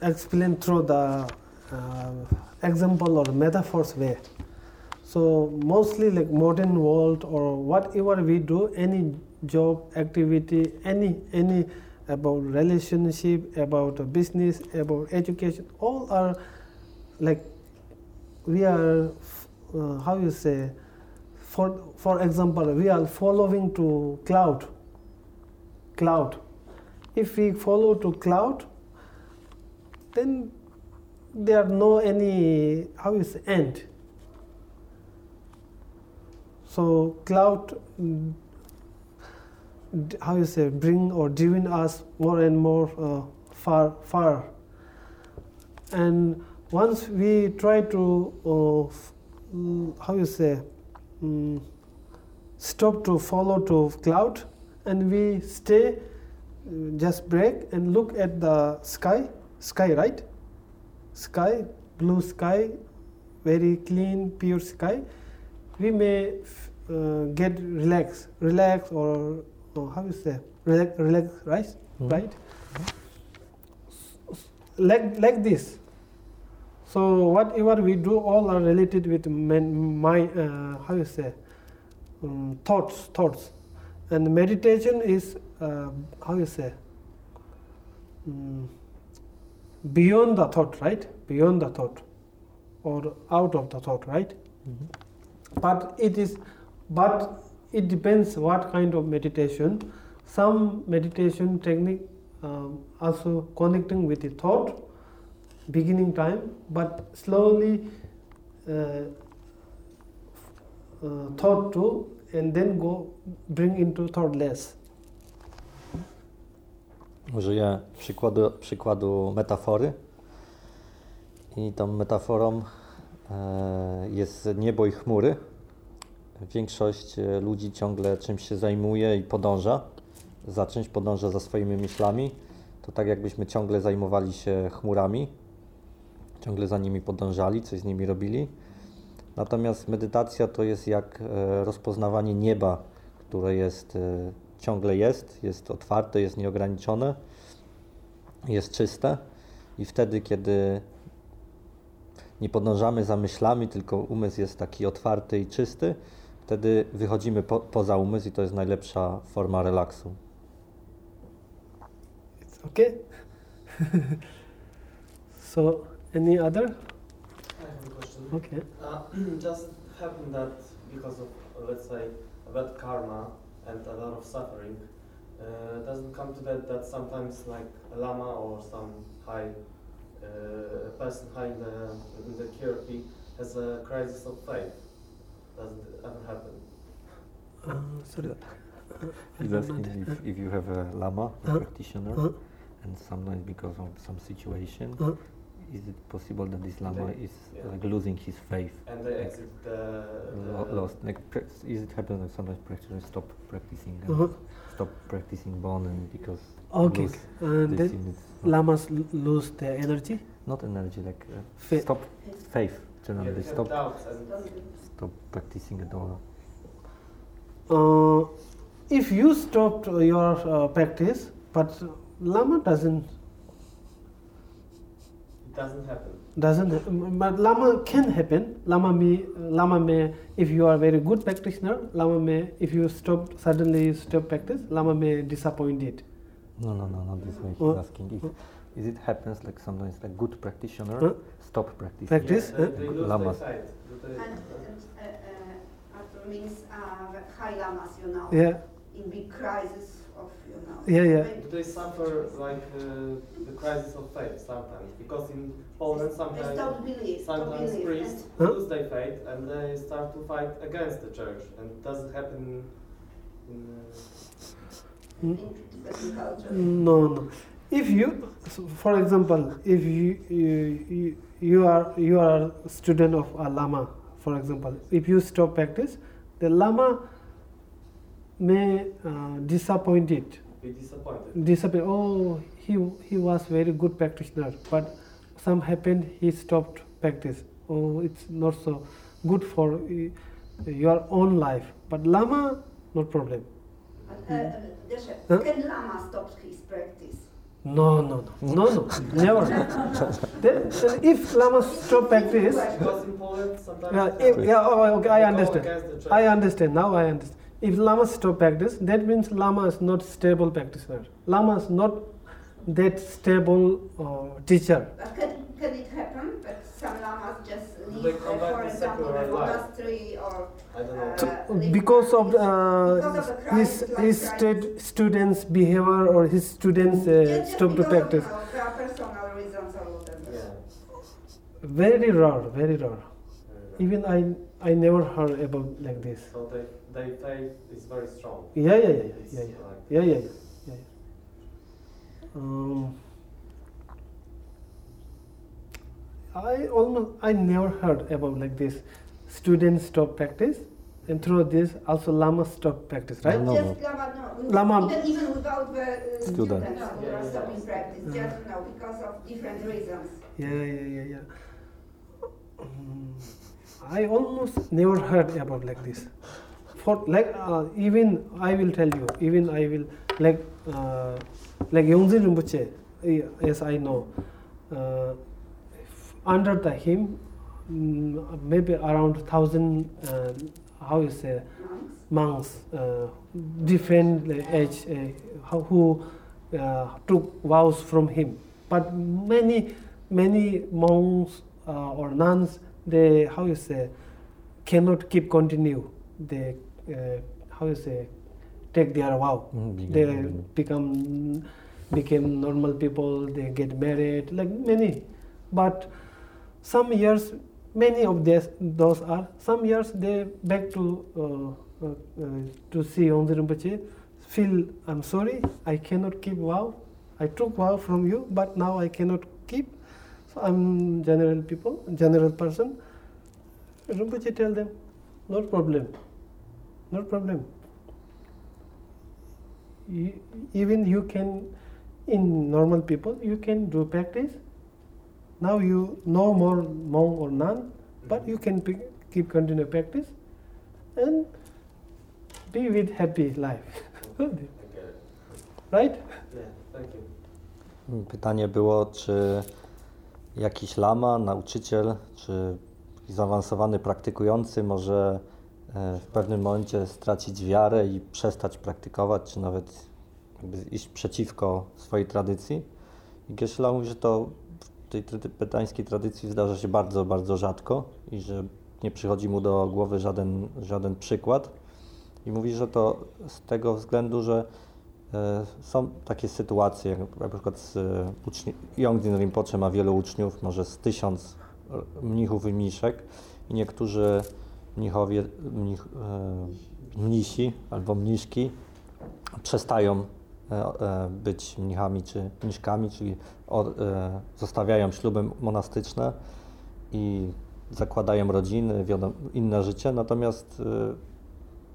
explain through the uh, example or metaphors way. So mostly like modern world or whatever we do, any job activity, any any about relationship, about business, about education, all are like we are uh, how you say for for example we are following to cloud cloud. If we follow to cloud, then there are no any how is end. So cloud, how you say, bring or driven us more and more uh, far far. And once we try to uh, how you say, mm, stop to follow to cloud, and we stay just break and look at the sky sky right sky blue sky very clean pure sky we may uh, get relax relax or, or how you say relax relax right? Mhm. right? Like like this. So whatever we do all are related with men, my uh, how you say um, thoughts thoughts. And meditation is uh, how you say mm, beyond the thought right? Beyond the thought or out of the thought right? But it is but it depends what kind of meditation some meditation technique um, also connecting with the thought beginning time, but slowly uh, uh, thought to, and then go bring into thought less. Użyję przykładu, przykładu metafory. I tą metaforą e, jest niebo i chmury. Większość e, ludzi ciągle czymś się zajmuje i podąża. Za czymś podąża za swoimi myślami. To tak jakbyśmy ciągle zajmowali się chmurami, ciągle za nimi podążali, coś z nimi robili. Natomiast medytacja to jest jak e, rozpoznawanie nieba, które jest e, ciągle jest, jest otwarte, jest nieograniczone, jest czyste i wtedy, kiedy nie podążamy za myślami, tylko umysł jest taki otwarty i czysty, wtedy wychodzimy po, poza umysł i to jest najlepsza forma relaksu. It's okay. so, any other? I have a question. Okay. Uh, just happened that because of, let's say, a bad karma and a lot of suffering, uh, doesn't come to that that sometimes like a lama or some high uh, person high in the in the hierarchy has a crisis of faith. Does it ever happen? Uh, sorry. He's asking if, if you have a lama, a Uh, practitioner, uh. and sometimes because of some situation, Uh. is it possible that this lama They- is yeah. like losing his faith? And they exit the, the lost. Like, is it happen that sometimes practitioners stop practicing, and Uh-huh. stop practicing Bon, and because Okay. lose And this then in its not, lamas l- lose their energy. not energy, like uh, Fa- stop faith. Generally, yeah, they they stop doubts and stop practicing at all. Uh, if you stopped your uh, practice, but lama doesn't it doesn't happen. doesn't ha- but lama can happen lama may lama may if you are very good practitioner lama may if you stop suddenly you stop practice lama may disappoint it No, no, no, not this way. He's Uh, asking if is it happens like sometimes like good practitioner Uh, stop practicing. Practice? Yeah, they, uh, they lose Lamas. their faith. Do they- And, and uh, uh, Arthur means uh, high lamas, you know, yeah in big crisis of, you know. Yeah, yeah. Do they suffer like uh, the crisis of faith sometimes? Because in Poland sometimes don't believe, don't sometimes believe. priests Huh? lose their faith and they start to fight against the church. And it does it happen in, Mm. And in Tibetan culture. no no if you so for example if you, you you you are you are a student of a lama for example if you stop practice the lama may uh, disappoint it uh, be disappointed? disappear. Oh, he he was very good practitioner, but some happened he stopped practice. Oh, it's not so good for y- your own life. But lama, no problem. Uh, uh, Deshe, Huh? Can Lama stop his practice? No, no, no, no, no, never. then, then if lama stop practice, Because in Poland sometimes yeah, if, yeah, oh, okay, I understand. against the church. I understand now. I understand. If lama stop practice, that means lama is not stable practitioner. Lama is not that stable uh, teacher. But can, can it happen that some lamas just leave, uh, for example, the secular monastery or I don't know. leave because of uh, his his stud- students' behavior or his students uh, Yeah, just stop to practice. you know, their personal reasons or whatever. Yeah. Very rare, very rare. Even I I never heard about like this. So they, their faith is very strong. Yeah, yeah, yeah, yeah, yeah, yeah, yeah, yeah. yeah, yeah. Um, I almost I never heard about like this. Students stop practice, and through this also lama stop practice, right? No, Just Lama, no, Lama- even, even without the uh, Student. students who Yeah, yeah. stopping practice, Yeah. just no, because of different reasons. Yeah, yeah, yeah, yeah. Mm, I almost never heard about like this. For like uh, even I will tell you, even I will like uh, like Yongzin Rinpoche, yes I know. Uh, under the him, mm, maybe around thousand, uh, how you say, Monks. uh, different age, uh, who uh, took vows from him. But many, many monks uh, or nuns, they how you say, cannot keep continue. They uh, how you say, take their vow. Mm, They become became normal people. They get married. Like many but some years, many of this, those are, some years they back to, uh, uh, uh, to see Onzi Rinpoche, feel, I'm sorry, I cannot keep vow, I took vow from you, but now I cannot keep, so I'm general people, general person. Rinpoche tell them, no problem, no problem. Even you can, in normal people, you can do practice. Now you no more monk or nun, but you can pick, keep continue practice and be with happy life. Right? Yeah, thank you. Pytanie było, czy jakiś lama, nauczyciel, czy zaawansowany praktykujący może e, w pewnym momencie stracić wiarę i przestać praktykować, czy nawet jakby iść przeciwko swojej tradycji. I Geshe-la mówi, że to tej ty- tybetańskiej tradycji zdarza się bardzo, bardzo rzadko i że nie przychodzi mu do głowy żaden, żaden przykład. I mówi, że to z tego względu, że e, są takie sytuacje, jak na przykład z e, uczni- Rinpoche ma wielu uczniów, może z tysiąc e, mnichów i mniszek i niektórzy mnichowie, mnich, mnisi albo mniszki przestają być mnichami czy mniszkami, czyli e, zostawiają śluby monastyczne i zakładają rodziny, inne życie, natomiast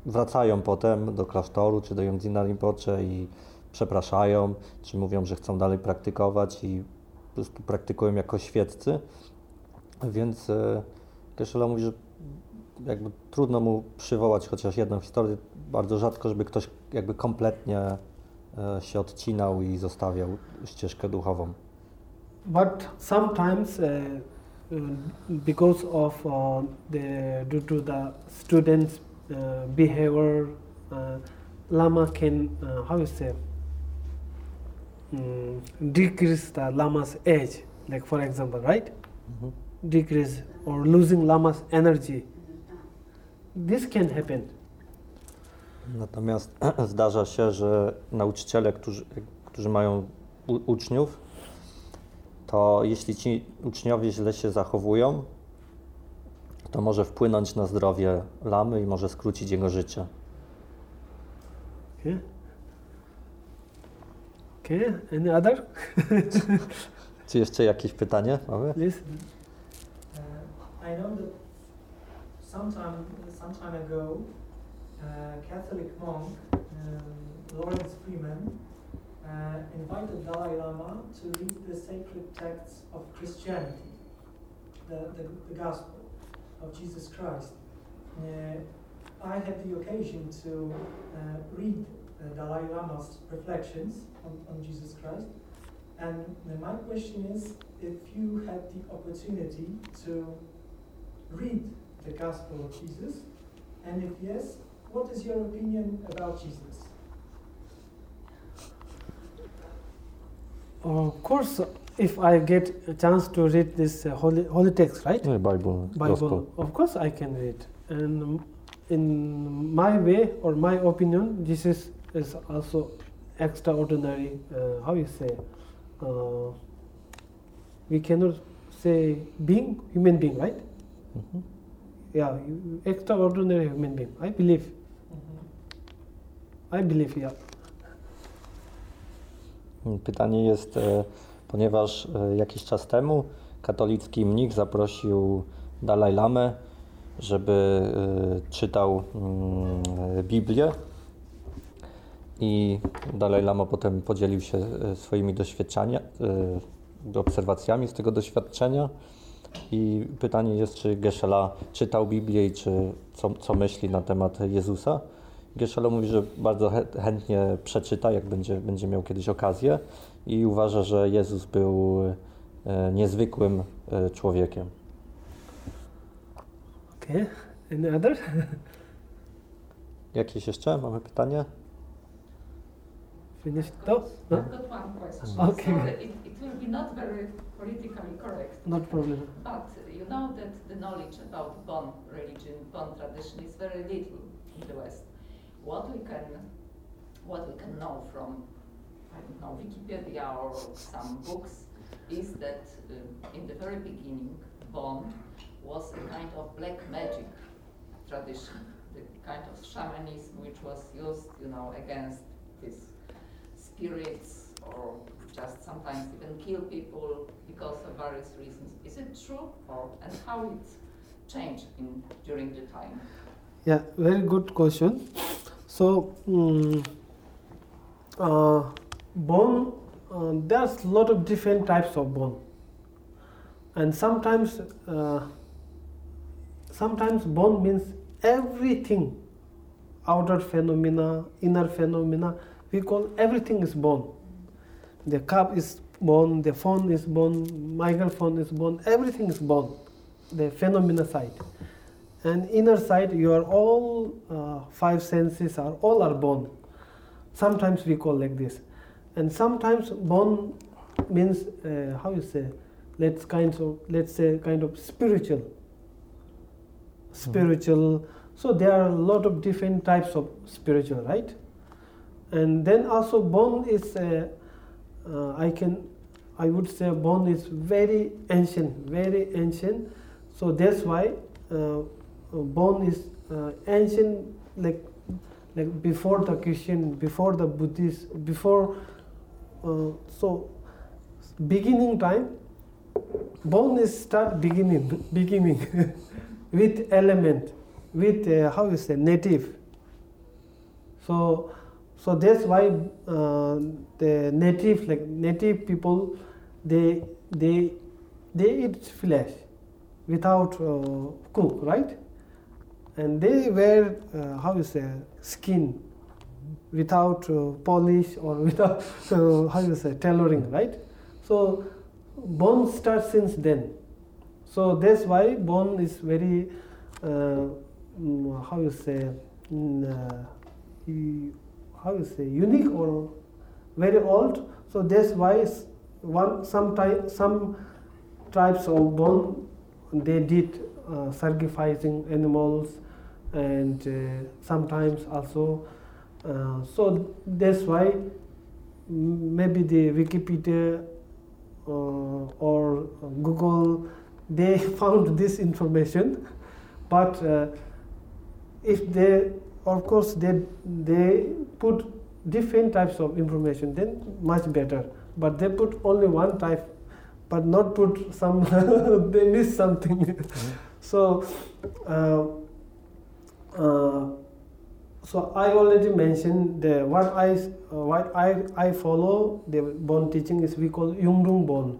e, wracają potem do klasztoru czy do Yongdzina Rinpoche i przepraszają, czy mówią, że chcą dalej praktykować i po prostu praktykują jako świeccy. Więc e, Geshe-la mówi, że jakby trudno mu przywołać chociaż jedną historię, bardzo rzadko, żeby ktoś jakby kompletnie e, się odcinał i zostawiał ścieżkę duchową. But sometimes, uh, because of uh, the due to the students' uh, behavior, uh, lama can uh, how you say mm, decrease the lama's age. Like for example, right? Mhm. Decrease or losing lama's energy. This can happen. Natomiast zdarza się, że nauczyciele, którzy, którzy mają u, uczniów, to jeśli ci uczniowie źle się zachowują, to może wpłynąć na zdrowie lamy i może skrócić jego życie. Okay. Okay. Any other? Czy jeszcze jakieś pytanie mamy? Please. Uh, I know that sometime, some time ago, Catholic monk um, Lawrence Freeman uh, invited Dalai Lama to read the sacred texts of Christianity, the, the, the Gospel of Jesus Christ. Uh, I had the occasion to uh, read uh, Dalai Lama's reflections on, on Jesus Christ. And uh, my question is if you had the opportunity to read the Gospel of Jesus, and if yes, what is your opinion about Jesus? Of course, if I get a chance to read this uh, holy, holy text, right? Nie, Bible, Gospel. Of course I can read. And in my way or my opinion, Jesus is also extraordinary. Uh, how you say? Uh, we cannot say being human being, right? Mhm. Yeah, extraordinary human being. I believe. I believe. Yeah. Pytanie jest, e, ponieważ e, jakiś czas temu katolicki mnich zaprosił Dalaj Lamę, żeby e, czytał mm, Biblię i Dalaj Lama potem podzielił się swoimi doświadczenia, e, obserwacjami z tego doświadczenia i pytanie jest, czy Geshe-la czytał Biblię i czy co, co myśli na temat Jezusa. Geshe-la mówi, że bardzo chę- chętnie przeczyta, jak będzie, będzie miał kiedyś okazję i uważa, że Jezus był e, niezwykłym e, człowiekiem. Okay. Any other? Jakieś jeszcze? Mamy pytanie? Finish? No. got, No. I've got one question. Okay. So it, it will be not very politically correct. Not problem. But you know that the knowledge about Bon religion, Bon tradition is very little in the West. What we can, what we can know from, I don't know, Wikipedia or some books, is that uh, in the very beginning, Bon was a kind of black magic tradition, the kind of shamanism which was used, you know, against these spirits or just sometimes even kill people because of various reasons. Is it true, or and how it changed in during the time? Yeah, very good question. So, mm, uh, bone, uh, there's a lot of different types of bone, and sometimes, uh, sometimes bone means everything, outer phenomena, inner phenomena. We call everything is bone. The cup is bone, the phone is bone, microphone is bone, everything is bone. The phenomena side and inner side your all uh, five senses are all are bone sometimes we call like this. And sometimes bone means uh, how you say let's kind of let's say kind of spiritual. Spiritual. So there are a lot of different types of spiritual right? And then also bone is uh, uh, i can i would say bone is very ancient very ancient. So that's why uh, bone is uh, ancient like like before the christian before the buddhist before uh, so beginning time bone is start beginning beginning with element with uh, how you say native. So so that's why uh, the native like native people they they they eat flesh without uh, cook right and they wear uh, how you say skin without uh, polish or without how you say tailoring right? So bone starts since then. So that's why bone is very uh, mm, how you say mm, uh, how you say unique or very old. So that's why one some type some tribes of bone they did uh, sacrificing animals and uh, sometimes also uh, so that's why maybe the wikipedia uh, or google they found this information but uh, if they of course they they put different types of information then much better. But they put only one type but not put some they miss something. So uh, uh, so I already mentioned the what I uh, what I I follow the bone teaching is we call Yungdung bone.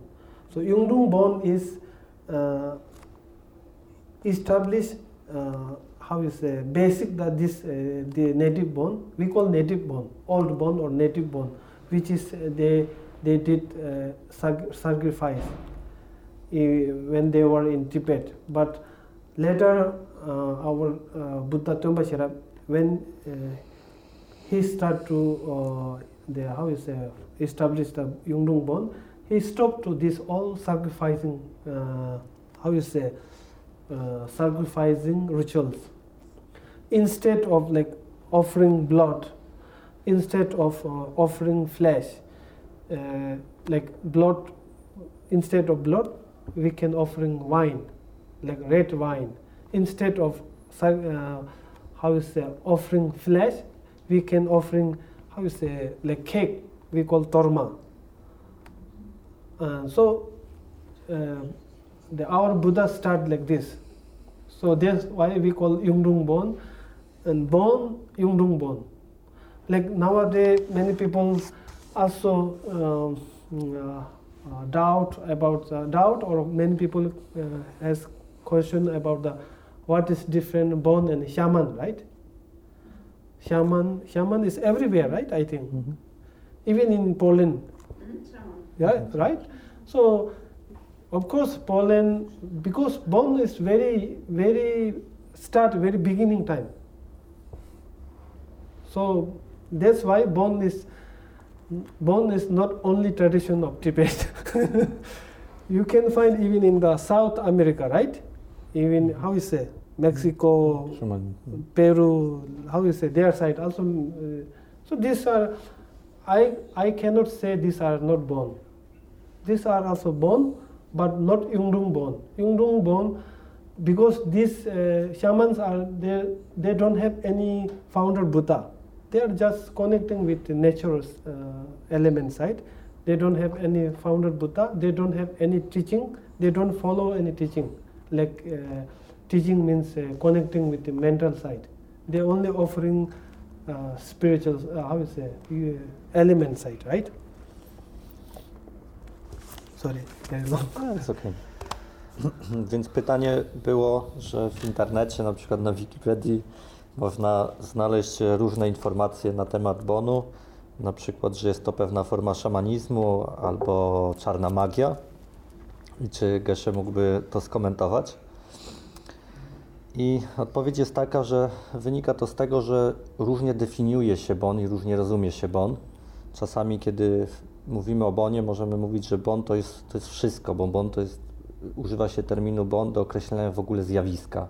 So Yungdung bone is uh, established uh, how you say basic that this uh, the native bone we call native bone old bone or native bone which is uh, they they did sac- sacrifice when they were in Tibet but later our uh, Buddha Tombashira when uh, he start to uh, the how you say establish the Yungdung Bon, he stopped to this all sacrificing uh, how you say uh, sacrificing rituals. Instead of like offering blood instead of uh, offering flesh uh, like blood instead of blood we can offering wine like red wine instead of uh, how you say offering flesh we can offering how you say like cake we call torma. Uh, so uh, the our buddha start like this. So that's why we call yungdung Bon and bone yungdung bone like nowadays many people also um, uh, uh, doubt about uh, doubt or many people uh, has question about the what is different bone and shaman right? Shaman shaman is everywhere right i think? Mhm. even in poland. Mhm, yeah right? So of course poland because bone is very very start very beginning time. So that's why bone is bone is not only tradition of tibet you can find even in the south america right? Even how you say mexico Shaman. Peru, how you say their side also. Uh, so these are, I I cannot say these are not born. these are also born, but not Yungdung born. Yungdung born because these uh, shamans are they they don't have any founder Buddha. They are just connecting with the natural uh, element side. They don't have any founder Buddha. They don't have any teaching. They don't follow any teaching. Like uh, teaching means uh, connecting with the mental side. They only offering uh, spiritual, uh, how say, uh, element side, right? Sorry, very long. No, jest okej. Więc pytanie było, że w internecie, na przykład na Wikipedii, można znaleźć różne informacje na temat bonu, na przykład, że jest to pewna forma szamanizmu albo czarna magia. I czy Geshe mógłby to skomentować? I odpowiedź jest taka, że wynika to z tego, że różnie definiuje się bon i różnie rozumie się bon. Czasami, kiedy mówimy o bonie, możemy mówić, że bon to jest, to jest wszystko, bo bon to jest, używa się terminu bon do określenia w ogóle zjawiska.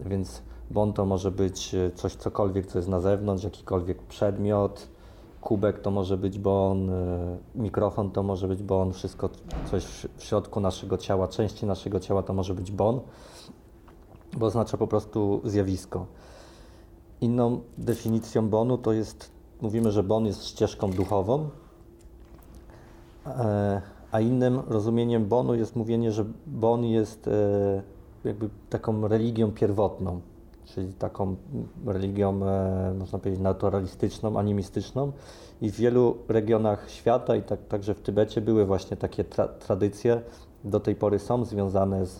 Więc bon to może być e, coś, cokolwiek, co jest na zewnątrz, jakikolwiek przedmiot, kubek to może być bon, e, mikrofon to może być bon, wszystko, coś w w środku naszego ciała, części naszego ciała to może być bon, bo oznacza po prostu zjawisko. Inną definicją bonu to jest, mówimy, że bon jest ścieżką duchową, E, A innym rozumieniem bonu jest mówienie, że bon jest e, jakby taką religią pierwotną, czyli taką religią, e, można powiedzieć, naturalistyczną, animistyczną. I w wielu regionach świata, i tak, także w Tybecie, były właśnie takie tra tradycje, do tej pory są związane z,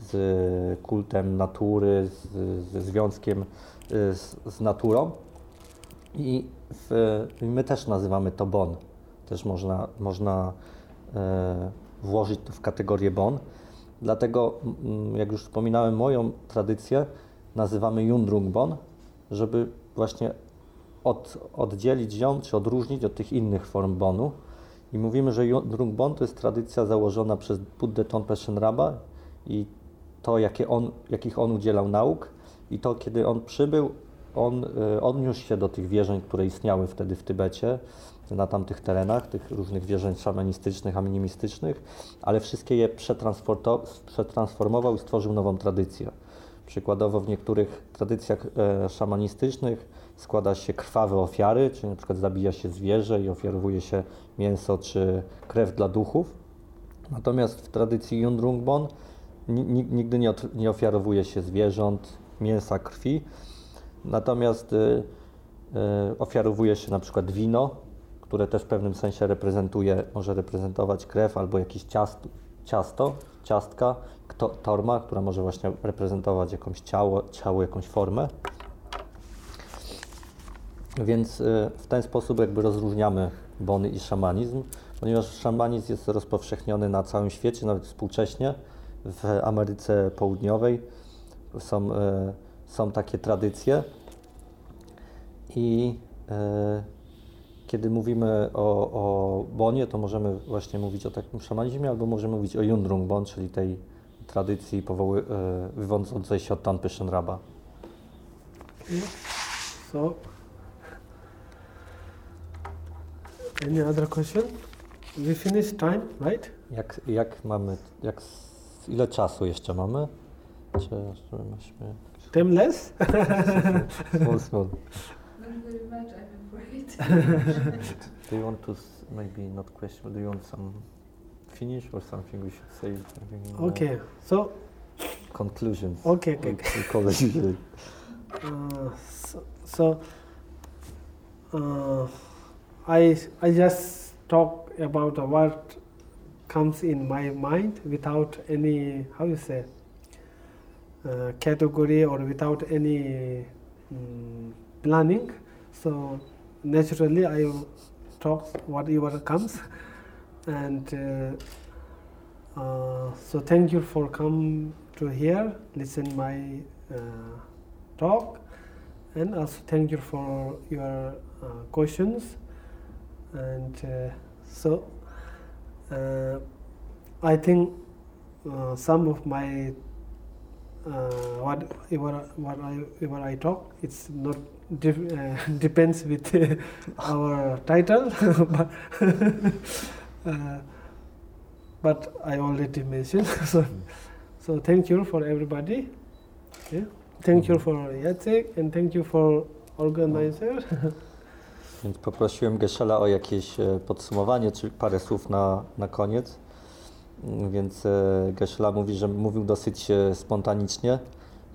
z kultem natury, z, ze związkiem e, z, z naturą. I w, my też nazywamy to bon. Też można, można e, włożyć to w kategorię bon. Dlatego, mm, jak już wspominałem, moją tradycję nazywamy Yundrung Bon, żeby właśnie od, oddzielić ją, czy odróżnić od tych innych form bonu. I mówimy, że Yundrung Bon to jest tradycja założona przez Buddę Tonpe Shenraba i to, jakie on, jakich on udzielał nauk i to, kiedy on przybył, on y, odniósł się do tych wierzeń, które istniały wtedy w Tybecie, na tamtych terenach, tych różnych wierzeń szamanistycznych, animistycznych, ale wszystkie je przetransformował i stworzył nową tradycję. Przykładowo w niektórych tradycjach e, szamanistycznych składa się krwawe ofiary, czyli na przykład zabija się zwierzę i ofiarowuje się mięso czy krew dla duchów. Natomiast w tradycji Yundrungbon nigdy nie, nie ofiarowuje się zwierząt, mięsa, krwi. Natomiast y, y, ofiarowuje się na przykład wino, które też w pewnym sensie reprezentuje, może reprezentować krew albo jakieś ciasto, ciasto ciastka, torma, która może właśnie reprezentować jakąś ciało, ciało, jakąś formę. Więc y, w ten sposób jakby rozróżniamy bony i szamanizm, ponieważ szamanizm jest rozpowszechniony na całym świecie, nawet współcześnie. W Ameryce Południowej są, y, są takie tradycje i y, kiedy mówimy o, o bonie, to możemy właśnie mówić o takim szamanizmie, albo możemy mówić o Yundrung Bon, czyli tej tradycji powoły, e, wywodzącej się od Tanpy Shenraba. So, any other question? We finish time, right? Jak, jak mamy, jak, ile czasu jeszcze mamy? Czy myśmy... Time less? Small, small. Much. Do you want to maybe not question, do you want some finish or something we should say? Something in, Okay, so, Conclusions. okay, okay. We, we call it usually. Uh, so, so uh, I, I just talk about what comes in my mind without any, how you say, uh, category or without any mm, planning. So naturally I talk whatever comes. And uh, uh, so thank you for come to here, listen my uh, talk and also thank you for your uh, questions and uh, so uh, I think uh, some of my uh, what what what I what I talk it's not uh, depends with our title but uh, but I already mentioned. so, so thank you for everybody. Yeah. Thank you for Jacek and thank you for organizer. Więc poprosiłem Geszela o jakieś e, podsumowanie, czy parę słów na, na koniec. Mm, Więc e, Geszela mówi, że mówił dosyć e, spontanicznie.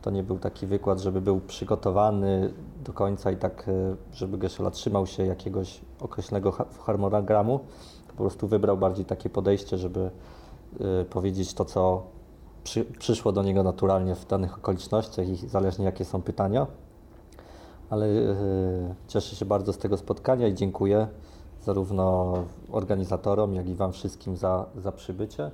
To nie był taki wykład, żeby był przygotowany do końca i tak, żeby Geszela trzymał się jakiegoś określonego ha- harmonogramu. Po prostu wybrał bardziej takie podejście, żeby powiedzieć to, co przy, przyszło do niego naturalnie w danych okolicznościach i zależnie jakie są pytania ale e, cieszę się bardzo z tego spotkania i dziękuję zarówno organizatorom, jak i Wam wszystkim za, za przybycie.